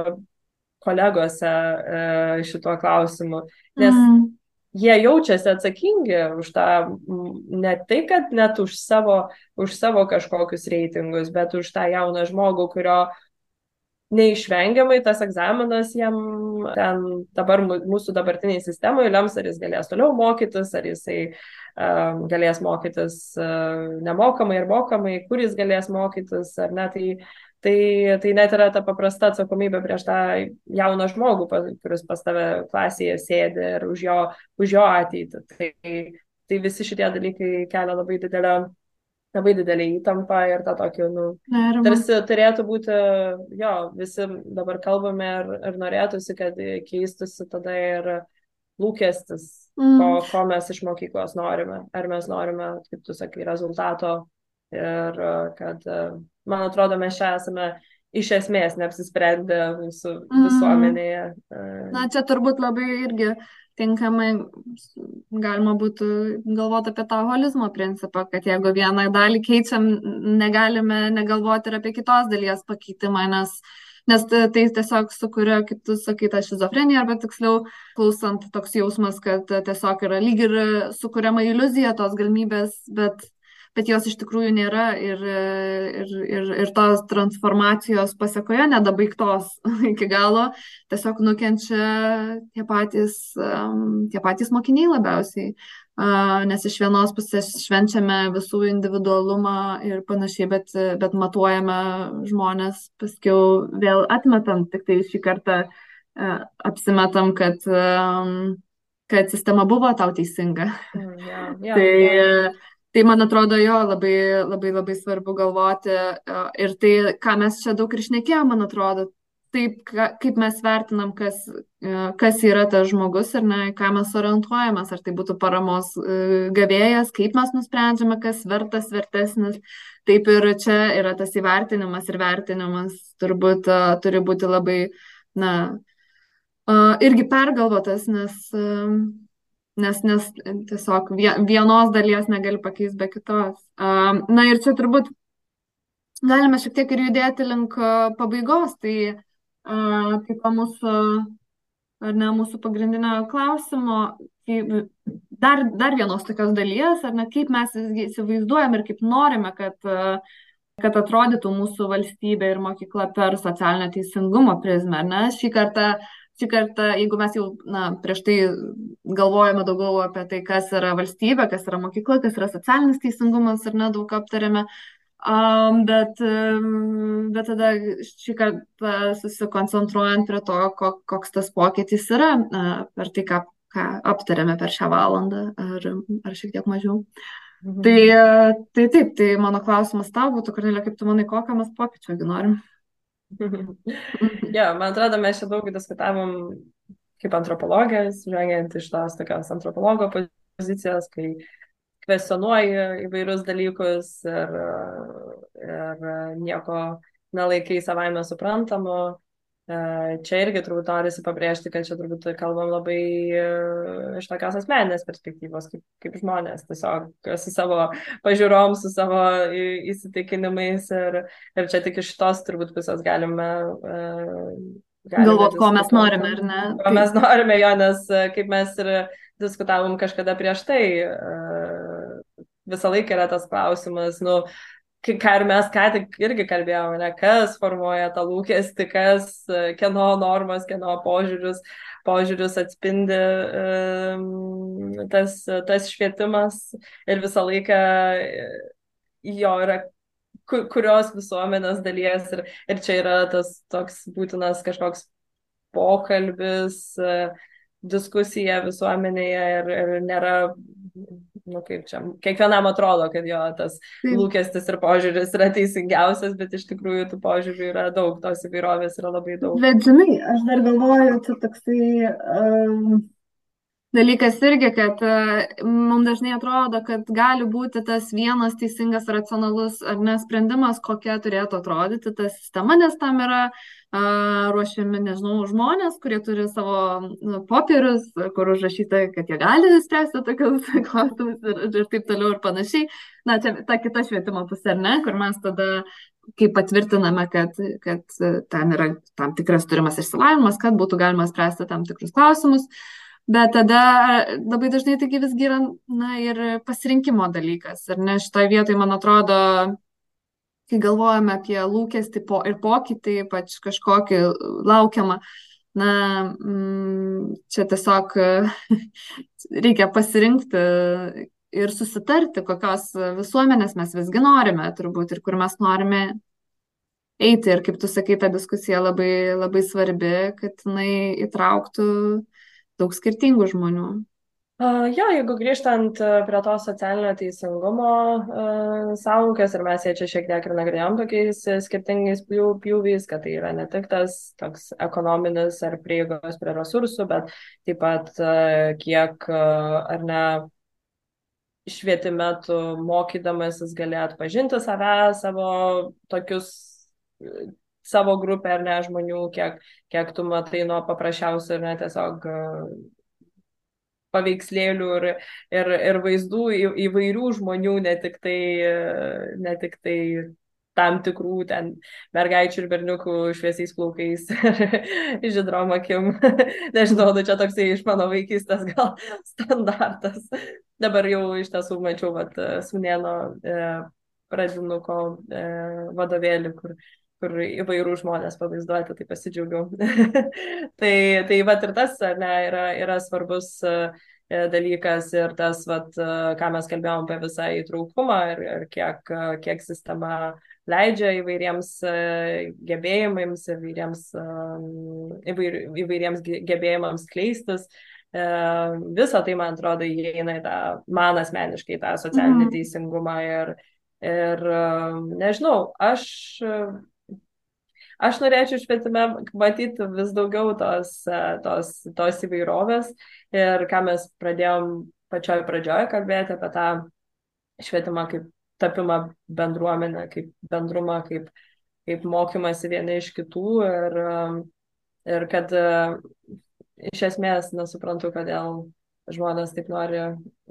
kolegose e, šituo klausimu. Nes mm. jie jaučiasi atsakingi už tą, ne tai, kad net už savo, už savo kažkokius reitingus, bet už tą jauną žmogų, kurio neišvengiamai tas egzaminas jam ten dabar mūsų dabartiniai sistemoje lems, ar jis galės toliau mokytis, ar jisai uh, galės mokytis uh, nemokamai ir mokamai, kur jis galės mokytis, ar ne. Tai, tai, tai net yra ta paprasta atsakomybė prieš tą jauną žmogų, kuris pas tave klasėje sėdi ir už jo, už jo ateitį. Tai, tai visi šitie dalykai kelia labai didelę labai didelį įtampą ir tą tokį, nu, Nerima. tarsi turėtų būti, jo, visi dabar kalbame ir, ir norėtųsi, kad keistusi tada ir lūkestis, mm. ko, ko mes iš mokyklos norime. Ar mes norime, kaip tu sakai, rezultato ir kad, man atrodo, mes čia esame iš esmės neapsisprendę mūsų mm. visuomenėje. Na, čia turbūt labai irgi tinkamai galima būtų galvoti apie tą holizmo principą, kad jeigu vieną dalį keičiam, negalime negalvoti ir apie kitos dalies pakeitimą, nes, nes tai tiesiog sukuria, kaip tu sakai, tą šizofreniją, arba tiksliau, klausant toks jausmas, kad tiesiog yra lyg ir sukuriama iliuzija tos galimybės, bet bet jos iš tikrųjų nėra ir, ir, ir, ir tos transformacijos pasiekoje nedabaigtos *laughs* iki galo, tiesiog nukenčia tie patys, tie patys mokiniai labiausiai. Nes iš vienos pusės švenčiame visų individualumą ir panašiai, bet, bet matuojame žmonės, paskiau vėl atmetam, tik tai šį kartą apsimetam, kad, kad sistema buvo tau teisinga. Mm, yeah, *laughs* yeah, tai yeah Tai man atrodo, jo labai, labai, labai svarbu galvoti e, ir tai, ką mes čia daug ir šnekėjome, man atrodo, taip, ka, kaip mes vertinam, kas, e, kas yra tas žmogus ir ne, ką mes orientuojamės, ar tai būtų paramos e, gavėjas, kaip mes nusprendžiame, kas vertas, vertesnis. Taip ir čia yra tas įvertinimas ir vertinimas turbūt turi būti labai, na, irgi pergalvotas, nes nes, nes tiesiog vienos dalies negali pakeisti be kitos. Na ir čia turbūt galime šiek tiek ir judėti link pabaigos, tai kaip po mūsų, ar ne, mūsų pagrindinio klausimo, tai dar, dar vienos tokios dalies, ar ne, kaip mes įsivaizduojam ir kaip norime, kad, kad atrodytų mūsų valstybė ir mokykla per socialinio teisingumo prizmę. Ne? Šį kartą šį kartą, jeigu mes jau na, prieš tai galvojame daugiau apie tai, kas yra valstybė, kas yra mokykla, kas yra socialinis teisingumas ir nedaug aptarėme, um, bet, um, bet tada šį kartą susikoncentruojant prie to, koks tas pokytis yra uh, per tai, ką, ką aptarėme per šią valandą ar, ar šiek tiek mažiau. Mhm. Tai, tai taip, tai mano klausimas tau būtų, Kornelė, kaip tu manai, kokią mes pokyčių norim? *laughs* jo, man atrodo, mes čia daug diskutavom kaip antropologijas, žvengiant iš tos tokios antropologo pozicijos, kai, kvestionuoji įvairius dalykus ir, ir nieko nelaikai savaime suprantamu. E, čia irgi turbūt norisi pabrėžti, kad čia turbūt kalbam labai e, iš tokios asmeninės perspektyvos, kaip, kaip žmonės, tiesiog su savo pažiūrom, su savo įsitikinimais ir, ir čia tik iš tos turbūt pusės galime. galime Galvot, ko mes norime, ar ne? Ko mes norime jo, nes kaip mes ir diskutavom kažkada prieš tai, visą laiką yra tas klausimas, nu, ką ir mes ką tik irgi kalbėjome, ne, kas formuoja tą lūkestį, kas, kieno normas, kieno požiūrius, požiūrius atspindi tas, tas švietimas ir visą laiką jo yra kurios visuomenės dalies ir, ir čia yra tas toks būtinas kažkoks pokalbis, diskusija visuomenėje ir, ir nėra nu kaip čia, kiekvienam atrodo, kad jo tas Taip. lūkestis ir požiūris yra teisingiausias, bet iš tikrųjų tų požiūrių yra daug, tos įvairovės yra labai daug. Bet žinai, aš dar galvoju, čia toksai um, dalykas irgi, kad uh, mums dažnai atrodo, kad gali būti tas vienas teisingas, racionalus ar nesprendimas, kokia turėtų atrodyti ta sistema, nes tam yra uh, ruošiami, nežinau, žmonės, kurie turi savo uh, popierius, kur užrašyta, kad jie gali spręsti tokius *laughs* klausimus ir, ir taip toliau ir panašiai. Na, čia ta kita švietimo pusė, ar ne, kur mes tada kai patvirtiname, kad, kad ten yra tam tikras turimas išsilavinimas, kad būtų galima spręsti tam tikrus klausimus. Bet tada labai dažnai taigi visgi yra na ir pasirinkimo dalykas ir ne šitoj vietoj man atrodo kai galvojame apie lūkestį po, ir pokytį, ypač kažkokį laukiamą, na, mm, čia tiesiog *laughs* reikia pasirinkti ir susitarti, kokios visuomenės mes visgi norime, turbūt, ir kur mes norime eiti. Ir kaip tu sakai, ta diskusija labai, labai svarbi, kad jinai įtrauktų daug skirtingų žmonių. Jo, jeigu grįžtant prie to socialinio teisingumo uh, savukės, ir mes ją čia šiek tiek ir nagrinėjom tokiais skirtingais pjūviais, kad tai yra ne tik tas toks ekonominis ar prieigos prie resursų, bet taip pat uh, kiek ar ne švietime tu mokydamasis gali atpažinti save, savo tokius savo grupę ar ne žmonių, kiek, kiek tu matai nuo paprasčiausių ir ne tiesiog e, paveikslėlių ir, ir, ir vaizdų į, įvairių žmonių, ne tik tai, ne tik tai tam tikrų ten mergaičių ir berniukų šviesiais plaukais *laughs* žydrom akim. *laughs* Nežinau, nu čia toksai iš mano vaikystės gal *laughs* standartas. Dabar jau iš tiesų mačiau, vat, Sunėno e, pradinuko e, vadovėlį, kur kur įvairių žmonės pavaizduoti, tai pasidžiaugiau. *laughs* tai, tai vat ir tas ne, yra, yra svarbus e, dalykas ir tas, vat, e, ką mes kalbėjom apie visą įtraukumą ir, ir kiek, kiek sistema leidžia įvairiems e, gebėjimams, įvairiems, įvair, įvairiems gebėjimams kleistis. Visą tai, man atrodo, įeina į tą, man asmeniškai, tą socialinį mm. teisingumą ir, ir nežinau, aš Aš norėčiau švietime matyti vis daugiau tos, e, tos, tos įvairovės ir ką mes pradėjom pačioj pradžioje kalbėti apie tą švietimą kaip tapimą bendruomenę, kaip bendrumą, kaip, kaip mokymasi vieni iš kitų ir, ir kad e, iš esmės nesuprantu, kodėl žmonės taip nori,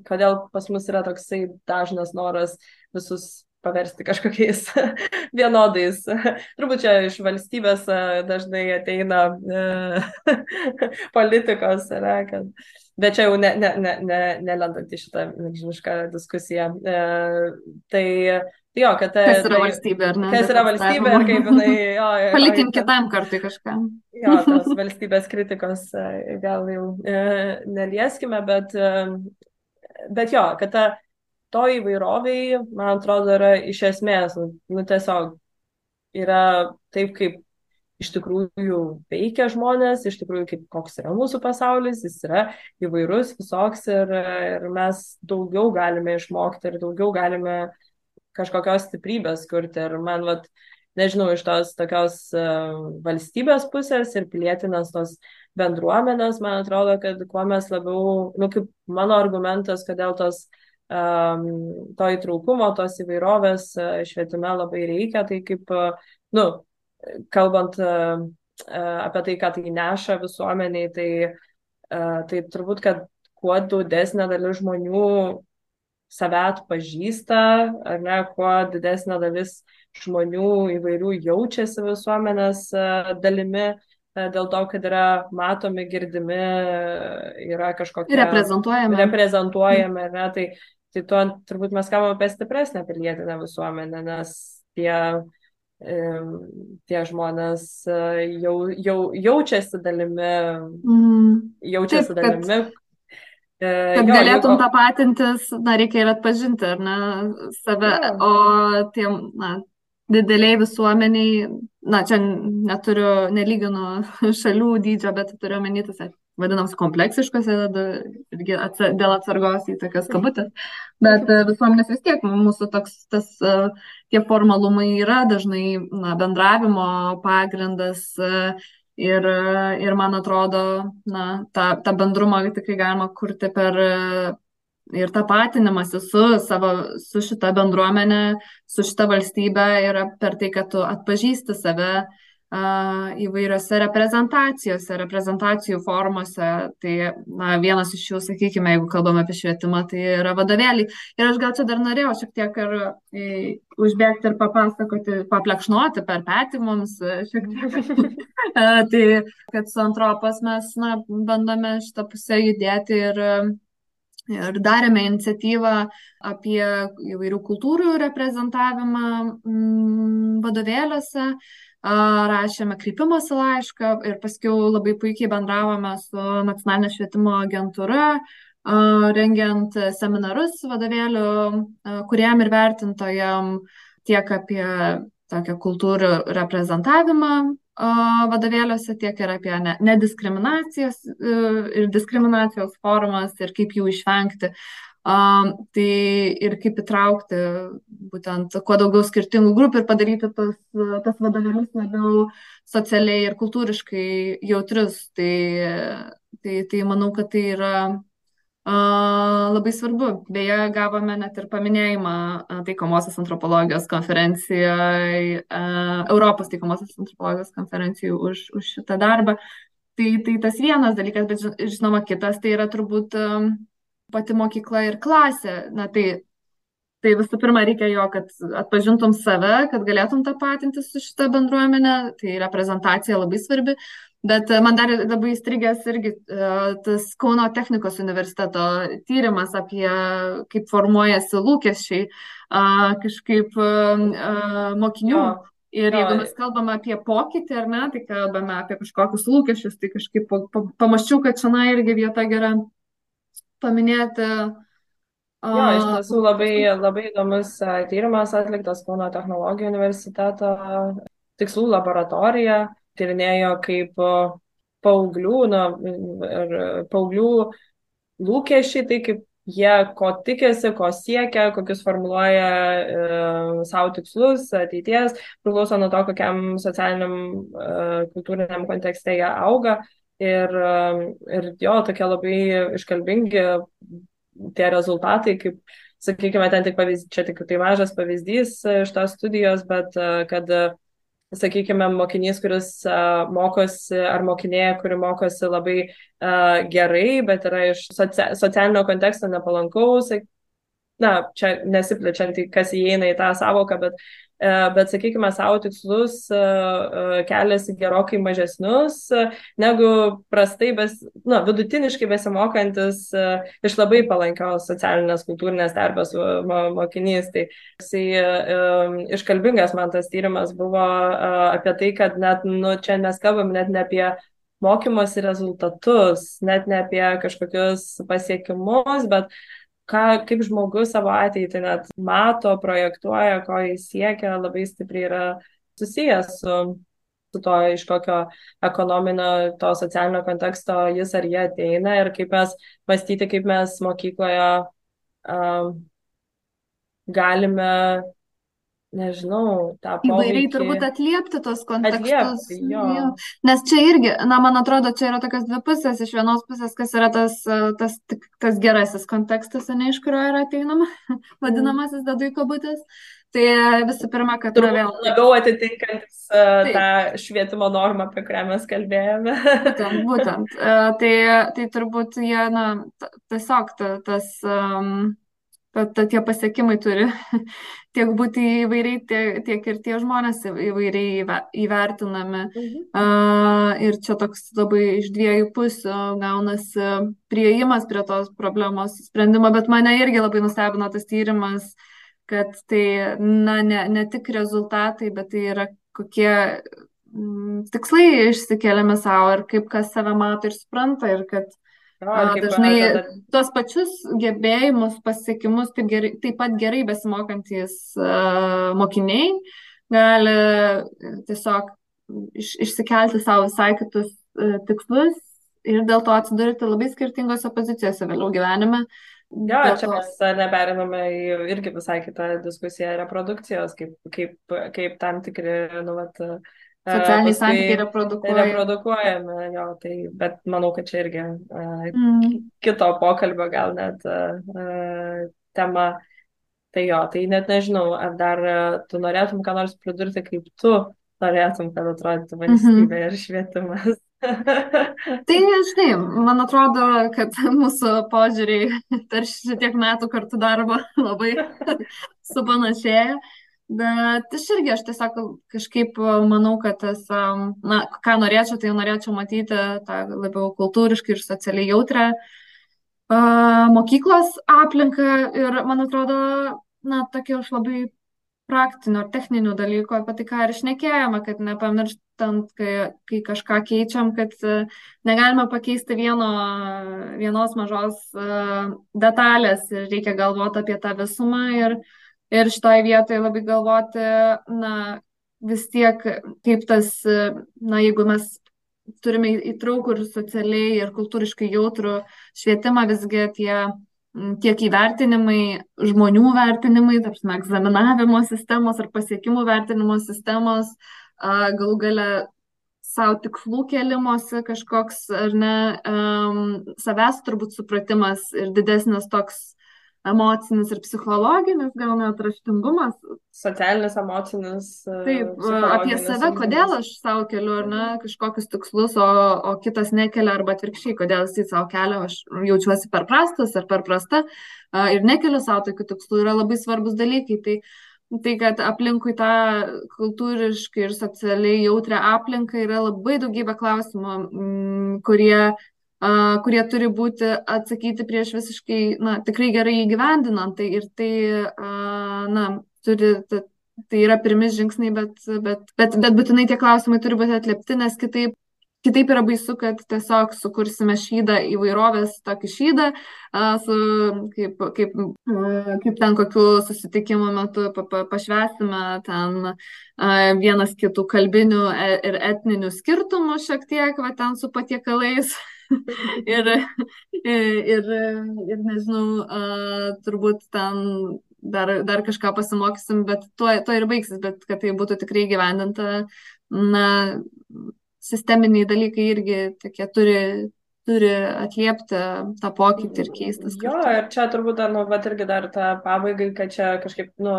kodėl pas mus yra toksai dažnas noras visus paversti kažkokiais *laughs* vienodais. Turbūt čia iš valstybės e, dažnai ateina e, *laughs* politikos, ne, kad, bet čia jau ne, ne, ne, ne, nelendant į šitą milžinišką diskusiją. E, tai jo, kad tai... Kas yra valstybė, ar ne? Kas yra valstybė ir kaip jinai... *laughs* Jo, Palikim jo, kitam kartui kažką. Jo, tos valstybės kritikos gal jau nelieskime, bet, bet jo, kad ta to įvairoviai, man atrodo, yra iš esmės, nu tiesiog yra taip, kaip iš tikrųjų veikia žmonės, iš tikrųjų kaip koks yra mūsų pasaulis, jis yra įvairus, visoks ir, ir mes daugiau galime išmokti ir daugiau galime kažkokios stiprybės kurti. Ir man, vat, nežinau, iš tos tokios uh, valstybės pusės ir pilietinės tos bendruomenės, man atrodo, kad kuo mes labiau, nu kaip mano argumentas, kodėl tos uh, to įtraukumo, tos įvairovės švietime labai reikia. Tai kaip, nu, kalbant uh, apie tai, ką tai neša visuomeniai, tai, uh, tai turbūt, kad kuo didesnė dalis žmonių save atpažįsta, ar ne, kuo didesnė dalis žmonių įvairių jaučiasi visuomenės dalimi, dėl to, kad yra matomi, girdimi, yra kažkokie. Reprezentuojami. Reprezentuojami, ne, tai, tai tuo turbūt mes kalbame apie stipresnę pilietinę visuomenę, nes tie, tie žmonės jau, jau jaučiasi dalimi, mm. jaučiasi Taip, dalimi. Kad... Kad jo, galėtum tą patintis, na, reikia ir atpažinti, ar ne, save, ja. o tiem, na, dideliai visuomeniai, na, čia neturiu, nelyginu *laughs* šalių dydžio, bet turiu omeny tas vadinams kompleksiškose, irgi atsar, dėl atsargos į tokias kabutės, bet e, visuomenės vis tiek mūsų toks, tas, e, tie formalumai yra dažnai na, bendravimo pagrindas e, ir, ir man atrodo, na, tą, tą bendrumą tikrai galima kurti per ir tapatinimasi su savo, su šita bendruomenė, su šita valstybe yra per tai, kad tu atpažįsti save uh, įvairiose reprezentacijose, reprezentacijų formose. Tai na, vienas iš jų, sakykime, jeigu kalbame apie švietimą, tai yra vadovėliai. Ir aš gal čia dar norėjau šiek tiek ir e, užbėgti ir papasakoti, paplekšnoti per petį mums šiek tiek. *laughs* tai kad su antropas mes na, bandome šitą pusę judėti ir ir darėme iniciatyvą apie įvairių kultūrų reprezentavimą mm, vadovėliuose, rašėme kreipimosi laišką ir paskui labai puikiai bendravome su nacionalinė švietimo agentūra, rengiant seminarus vadovėlių kuriam ir vertintojam tiek apie tokią kultūrų reprezentavimą vadovėliuose, tiek ir apie ne ir diskriminacijos formas ir kaip jų išvengti. Tai ir kaip įtraukti būtent kuo daugiau skirtingų grupių ir padaryti tas, tas vadovėlius labiau socialiai ir kultūriškai jautrius. Tai, tai, tai manau, kad tai yra Labai svarbu. Beje, gavome net ir paminėjimą taikomosios antropologijos konferencijoje, Europos taikomosios antropologijos konferencijų už, už šitą darbą. Tai, tai tas vienas dalykas, bet žinoma, kitas tai yra turbūt pati mokykla ir klasė. Na tai, tai visų pirma reikia jo, kad atpažintum save, kad galėtum tapatinti su šita bendruomenė. Tai reprezentacija labai svarbi. Bet e, man dar labai įstrigęs irgi e, tas Kauno technikos universiteto tyrimas apie kaip formuojasi lūkesčiai kažkaip mokinių. Ir jeigu mes kalbame apie pokytį, ar ne, tai kalbame apie kažkokius lūkesčius, tai kažkaip pamaščiau, kad čia irgi vieta gera paminėti. Jo, iš tiesų labai, labai įdomus tyrimas atliktas Kauno technologijų universiteto tikslų laboratorija tyrinėjo kaip paauglių, na, ir paauglių lūkesčiai, tai kaip jie ko tikėsi, ko siekia, kokius formuluoja e, savo tikslus ateities, priklauso nuo to, kokiam socialiniam, e, kultūriniam kontekste jie auga. Ir, e, ir jo, tokie labai iškalbingi tie rezultatai, kaip, sakykime, ten tik pavyzdys, čia tik tai mažas pavyzdys iš tos studijos, bet e, kad sakykime, mokinys, kuris mokosi, ar mokinė, kuri mokosi labai gerai, bet yra iš socia socialinio konteksto nepalankaus, na, čia nesiplečiant, kas įeina į tą savoką, bet E, bet, sakykime, savo tikslus e, e, keliasi gerokai mažesnius negu prastai, bes, na, vidutiniškai besimokantis iš labai palankios socialinės kultūrinės terbės mokinys. Tai jisai iškalbingas man tas tyrimas buvo apie tai, kad net, nu, čia mes kalbam net ne apie mokymosi rezultatus, net ne apie kažkokius pasiekimus, bet ką, kaip žmogus savo ateitį net mato, projektuoja, ko jis siekia, labai stipriai yra susijęs su, su to, iš kokio ekonominio, to socialinio konteksto jis ar jie ateina ir kaip mes mąstyti, kaip mes mokykloje um, galime nežinau, tą Įvairiai poveikį. turbūt atliepti tos kontekstus. Atliepti, jo. Jo. Nes čia irgi, na, man atrodo, čia yra tokios dvi pusės. Iš vienos pusės, kas yra tas, e, tas, tik- tas gerasis kontekstas, ne iš kurio yra ateinama, *laughs* vadinamasis dedu į kabutės. Tai e, visų pirma, kad yra vėl labiau atitinkantis uh, tą švietimo normą, apie kurią mes kalbėjome. Būtent, būtent. E, Tai, tai turbūt jie, na, tiesiog ta, tas, um, ta, ta, tie pasiekimai turi *laughs* tiek būti įvairiai, tiek, tiek ir tie žmonės įvairiai įve- įvertinami. Mhm. Uh, ir čia toks labai iš dviejų pusių gaunasi prieimas prie tos problemos sprendimo, bet mane irgi labai nustebino tas tyrimas, kad tai, na, ne, ne tik rezultatai, bet tai yra kokie mm, tikslai išsikeliame savo ir kaip kas save mato ir supranta ir kad a, dažnai tuos pačius gebėjimus, pasiekimus taip, gerai, taip pat gerai besimokantis a, mokiniai gali tiesiog iš, išsikelti savo visai kitus e, tikslus ir dėl to atsidurti labai skirtingose pozicijose vėliau gyvenime. Jo, Dėl čia mes neperiname į irgi visai kitą diskusiją reprodukcijos, kaip, kaip, kaip tam tikri, nu, vat, e, Socialiniai santykiai reprodukuoja. reprodukuojami, jo, tai, bet manau, kad čia irgi uh, Mm. kito pokalbio gal net uh, tema. Tai jo, tai net nežinau, ar dar uh, tu norėtum ką nors pridurti, kaip tu norėtum, kad atrodytų valstybė ir švietimas. *laughs* Tai, žinai, man atrodo, kad mūsų požiūriai per šitiek metų kartu darbo *laughs* labai *laughs* supanašėja. Bet aš irgi, aš tiesiog kažkaip manau, kad tas, um, na, ką norėčiau, tai norėčiau matyti tą labiau kultūriškai ir socialiai jautrę uh, mokyklos aplinką. Ir, man atrodo, na, tokia už labai praktinių ar techninių dalykų, apie tai, ką ir išnekėjome, kad nepamirštant, kai, kai kažką keičiam, kad e, negalime pakeisti vieno, vienos mažos uh, detalės ir reikia galvoti apie tą visumą ir, ir šitoje vietoje labai galvoti, na, vis tiek kaip tas, na, jeigu mes turime įtraukų ir socialiai ir kultūriškai jautrų švietimą, visgi tie tiek įvertinimai, žmonių vertinimai, tarpsime, egzaminavimo sistemos ar pasiekimų vertinimo sistemos, galų gale savo tikslų kelimosi kažkoks, ar ne, um, savęs turbūt supratimas ir didesnis toks emocinis ir psichologinis, gal net raštingumas, Socialinis, emocinis. uh, Taip, apie psichologinis save, kodėl aš savo keliu, ar ne, kažkokius tikslus, o, o kitas nekelia, arba atvirkščiai, kodėl jis savo kelia, aš jaučiuosi per prastas ar per prasta a, ir nekeliu savo tokių tikslų, yra labai svarbus dalykai. Tai, tai kad aplinkui tą kultūriškai ir socialiai jautrę aplinką yra labai daugybė klausimų, kurie, kurie turi būti atsakyti prieš visiškai, na, tikrai gerai įgyvendinant. Tai ir tai, na, turi, ta- tai yra pirmi žingsniai, bet, bet, bet, bet būtinai tie klausimai turi būti atliepti, nes kitaip, kitaip yra baisu, kad tiesiog sukursime šydą įvairovės tokį šydą, su, kaip, kaip, kaip ten kokių susitikimų metu pa, pa, pašvesime ten vienas kitų kalbinių e- ir etninių skirtumų šiek tiek, va ten su patiekalais. Ir, ir, ir nežinau, a, turbūt ten dar, dar kažką pasimokysim, bet tuo, tuo ir baigsis, bet kad tai būtų tikrai gyvendinta, na, sisteminiai dalykai irgi tokie turi, turi atliepti tą pokytį ir keistis. Jo, kartu. ir čia turbūt, nu, bet irgi dar tą pabaigai, kad čia kažkaip, nu,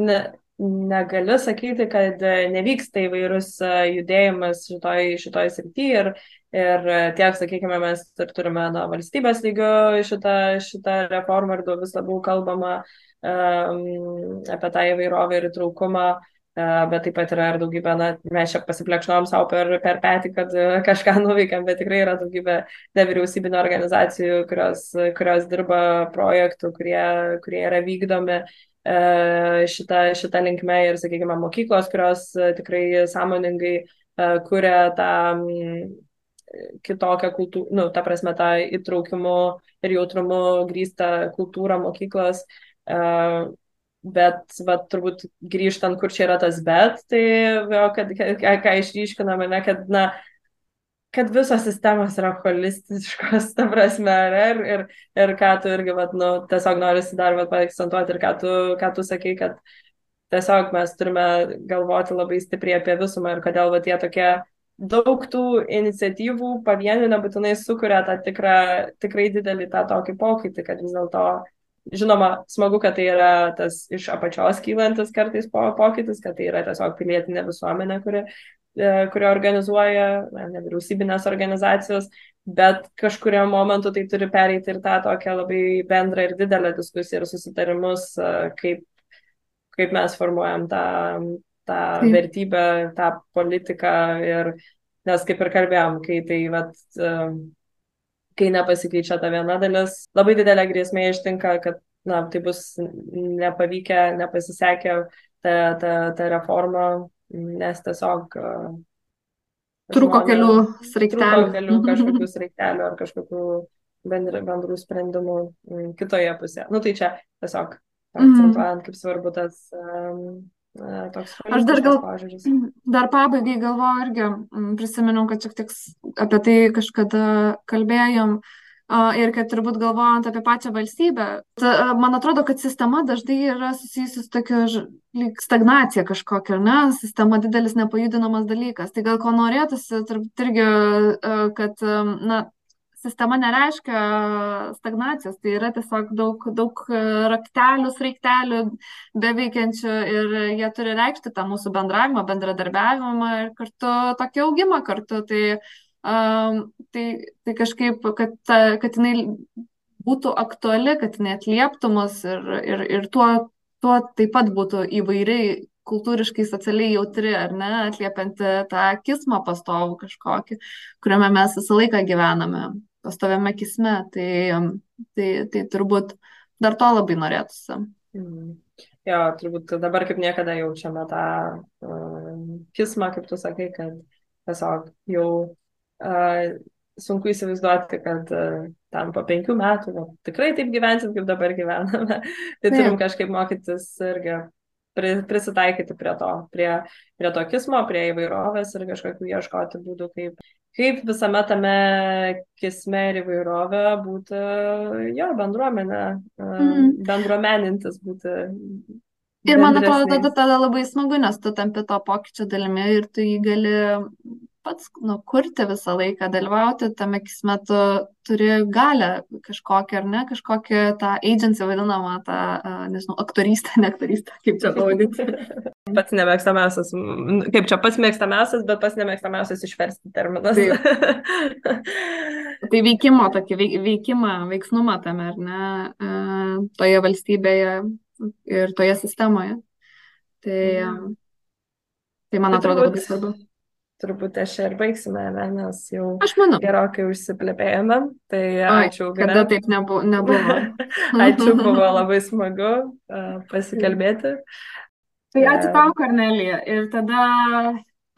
ne, negali sakyti, kad e, nevyksta įvairus e, judėjimas šitoj, šitoj srityje ir, ir e, tiek, sakykime, mes ir turime na, valstybės lygio šitą, šitą reformą ir vis labiau kalbama um, apie tą įvairovę ir įtraukumą. Uh, bet taip pat yra ir daugybė, na, mes čia pasiplekšnom savo per, per petį, kad uh, kažką nuveikėm, bet tikrai yra daugybė nevyriausybinio organizacijų, kurios, kurios dirba projektų, kurie, kurie yra vykdomi uh, šitą, šitą linkmę ir, sakykime, mokyklos, kurios tikrai sąmoningai kuria tą um, kitokią kultūrą, nu, ta prasme, tą įtraukimu ir jautrumu grįstą kultūrą mokyklos. Uh, Bet, va, turbūt grįžtant, kur čia yra tas bet, tai vėl, kad, ką, ką išryškiname, ne, kad, na, kad visos sistemos yra holistiškos, ta prasme, ir, ir, ir ką tu irgi, va, nu, tiesiog norisi dar, va, paakcentuoti ir ką tu, ką tu sakai, kad tiesiog mes turime galvoti labai stipriai apie visumą ir kodėl va tie tokie daug tų iniciatyvų pavienių nebūtinai sukuria tą tikrą, tikrai didelį tą tokį pokytį, kad vis dėlto, žinoma, smagu, kad tai yra tas iš apačios kylantis kartais po, pokytis, kad tai yra tiesiog pilietinė visuomenė, kuri, e, kuri organizuoja nevyriausybinės organizacijos, bet kažkurio momentu tai turi pereiti ir tą tokią labai bendrą ir didelę diskusiją ir susitarimus, e, kaip kaip mes formuojam tą, tą Taip. vertybę, tą politiką ir nes kaip ir kalbėjom, kai tai vat, kai nepasikeičia ta viena dalis, labai didelė grėsmė ištinka, kad na, tai bus nepavykę, nepasisekę ta, ta, ta reforma, nes tiesiog Truko kelių sraigtelių. Truko kelių kažkokių *laughs* sraigtelių ar kažkokių bendrų, bendrų sprendimų kitoje pusėje. Nu tai čia tiesiog akcentuojant, kaip svarbu tas um, toks Aš dar gal, požiūris. *clears throat* dar pabaigai galvoju irgi, prisiminiau, kad šiek tiek apie tai kažkada kalbėjom. Ir kad turbūt galvojant apie pačią valstybę, ta, man atrodo, kad sistema dažnai yra susijusi su tokia lyg stagnacija kažkokia, ne? Sistema didelis nepajudinamas dalykas. Tai gal ko norėtųsi, turbūt irgi, kad, na, sistema nereiškia stagnacijos, tai yra tiesiog daug, daug raktelių, sraigtelių beveikiančių ir jie turi reikšti tą mūsų bendravimą, bendradarbiavimą ir kartu tokį augimą kartu. Tai, um, tai, tai kažkaip, kad, kad jinai būtų aktuali, kad jinai atlieptų mus ir, ir, ir tuo, tuo taip pat būtų įvairiai kultūriškai, socialiai jautri, ar ne, atliepianti tą kismą pastovų kažkokį, kuriame mes visą laiką gyvename pastoviame kisme, tai, tai, tai turbūt dar to labai norėtųsi. Mm. Jo, turbūt dabar kaip niekada jaučiame tą uh, kismą, kaip tu sakai, kad tiesiog jau uh, sunku įsivaizduoti, kad uh, tam po penkių metų nu, tikrai taip gyvensim, kaip dabar gyvename. *laughs* tai turim kažkaip mokytis irgi prisitaikyti prie to, prie, prie to kismo, prie įvairovės ir kažkokių ieškoti būdų, kaip kaip visame tame kisme ir įvairovė būti jo bendruomenė, mm. bendruomenintis būti. Ir man atrodo, tada, tada labai smagu, nes tu tampi to pokyčio dalimi ir tu jį gali pats nu, kurti visą laiką, dalyvauti tame kisme, tu turi galę kažkokią, ar ne, kažkokią tą agency vadinamą, tą, nežinau, aktorystę, ne aktorystę, kaip čia pavadinti. *laughs* Pats nemėgstamiausias, kaip čia pats mėgstamiausias, bet pats nemėgstamiausias išversti terminas. *laughs* tai veikimo, tokį veikimą, veiksnumą tame, ar ne, toje valstybėje ir toje sistemoje. Tai, mhm. tai man atrodo labai svarbu turbūt aš ir baigsime, ne, nes jau aš manau. gerokai užsiplėpėjome. Tai ačiū. Oi, kada taip nebuvo. nebuvo. *laughs* ačiū, buvo labai smagu uh, pasikalbėti. Tai ačiū tau, Kornelija. Ir tada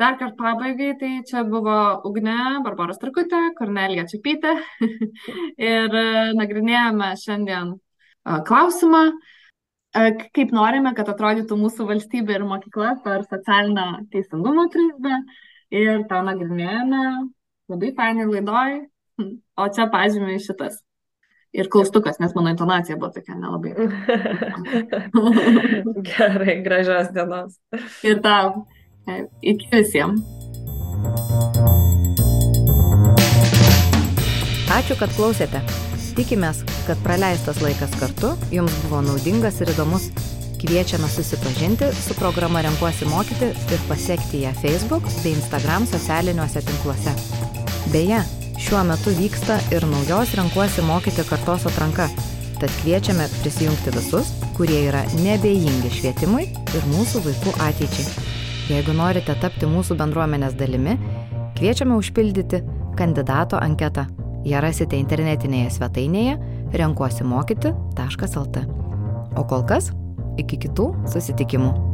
dar kartą pabaigai, tai čia buvo Ugne Barbaros Trukutė, Kornelija Čiapytė. *laughs* ir uh, nagrinėjame šiandien uh, klausimą, kaip norime, kad atrodytų mūsų valstybė ir mokykla per socialinę teisingumo prizmę ir tą nagrinėjame labai fainai laidoj, o čia pažymė šitas. Ir klaustukas, nes mano intonacija buvo tokia nelabai. *laughs* Gerai, gražios dienos. Ir tau. E, iki visiems. Ačiū, kad klausėte. Tikimės, kad praleistas laikas kartu jums buvo naudingas ir įdomus. Kviečiame susipažinti su programa Renkuosi mokyti ir pasiekti ją Facebook bei Instagram socialiniuose tinkluose. Beje, šiuo metu vyksta ir naujos Renkuosi mokyti kartos atranka, tad kviečiame prisijungti visus, kurie yra nebejingi švietimui ir mūsų vaikų ateičiai. Jeigu norite tapti mūsų bendruomenės dalimi, kviečiame užpildyti kandidato anketą. Ją rasite internetinėje svetainėje renkuosimokyti.lt. O kol kas Iki kitų susitikimų.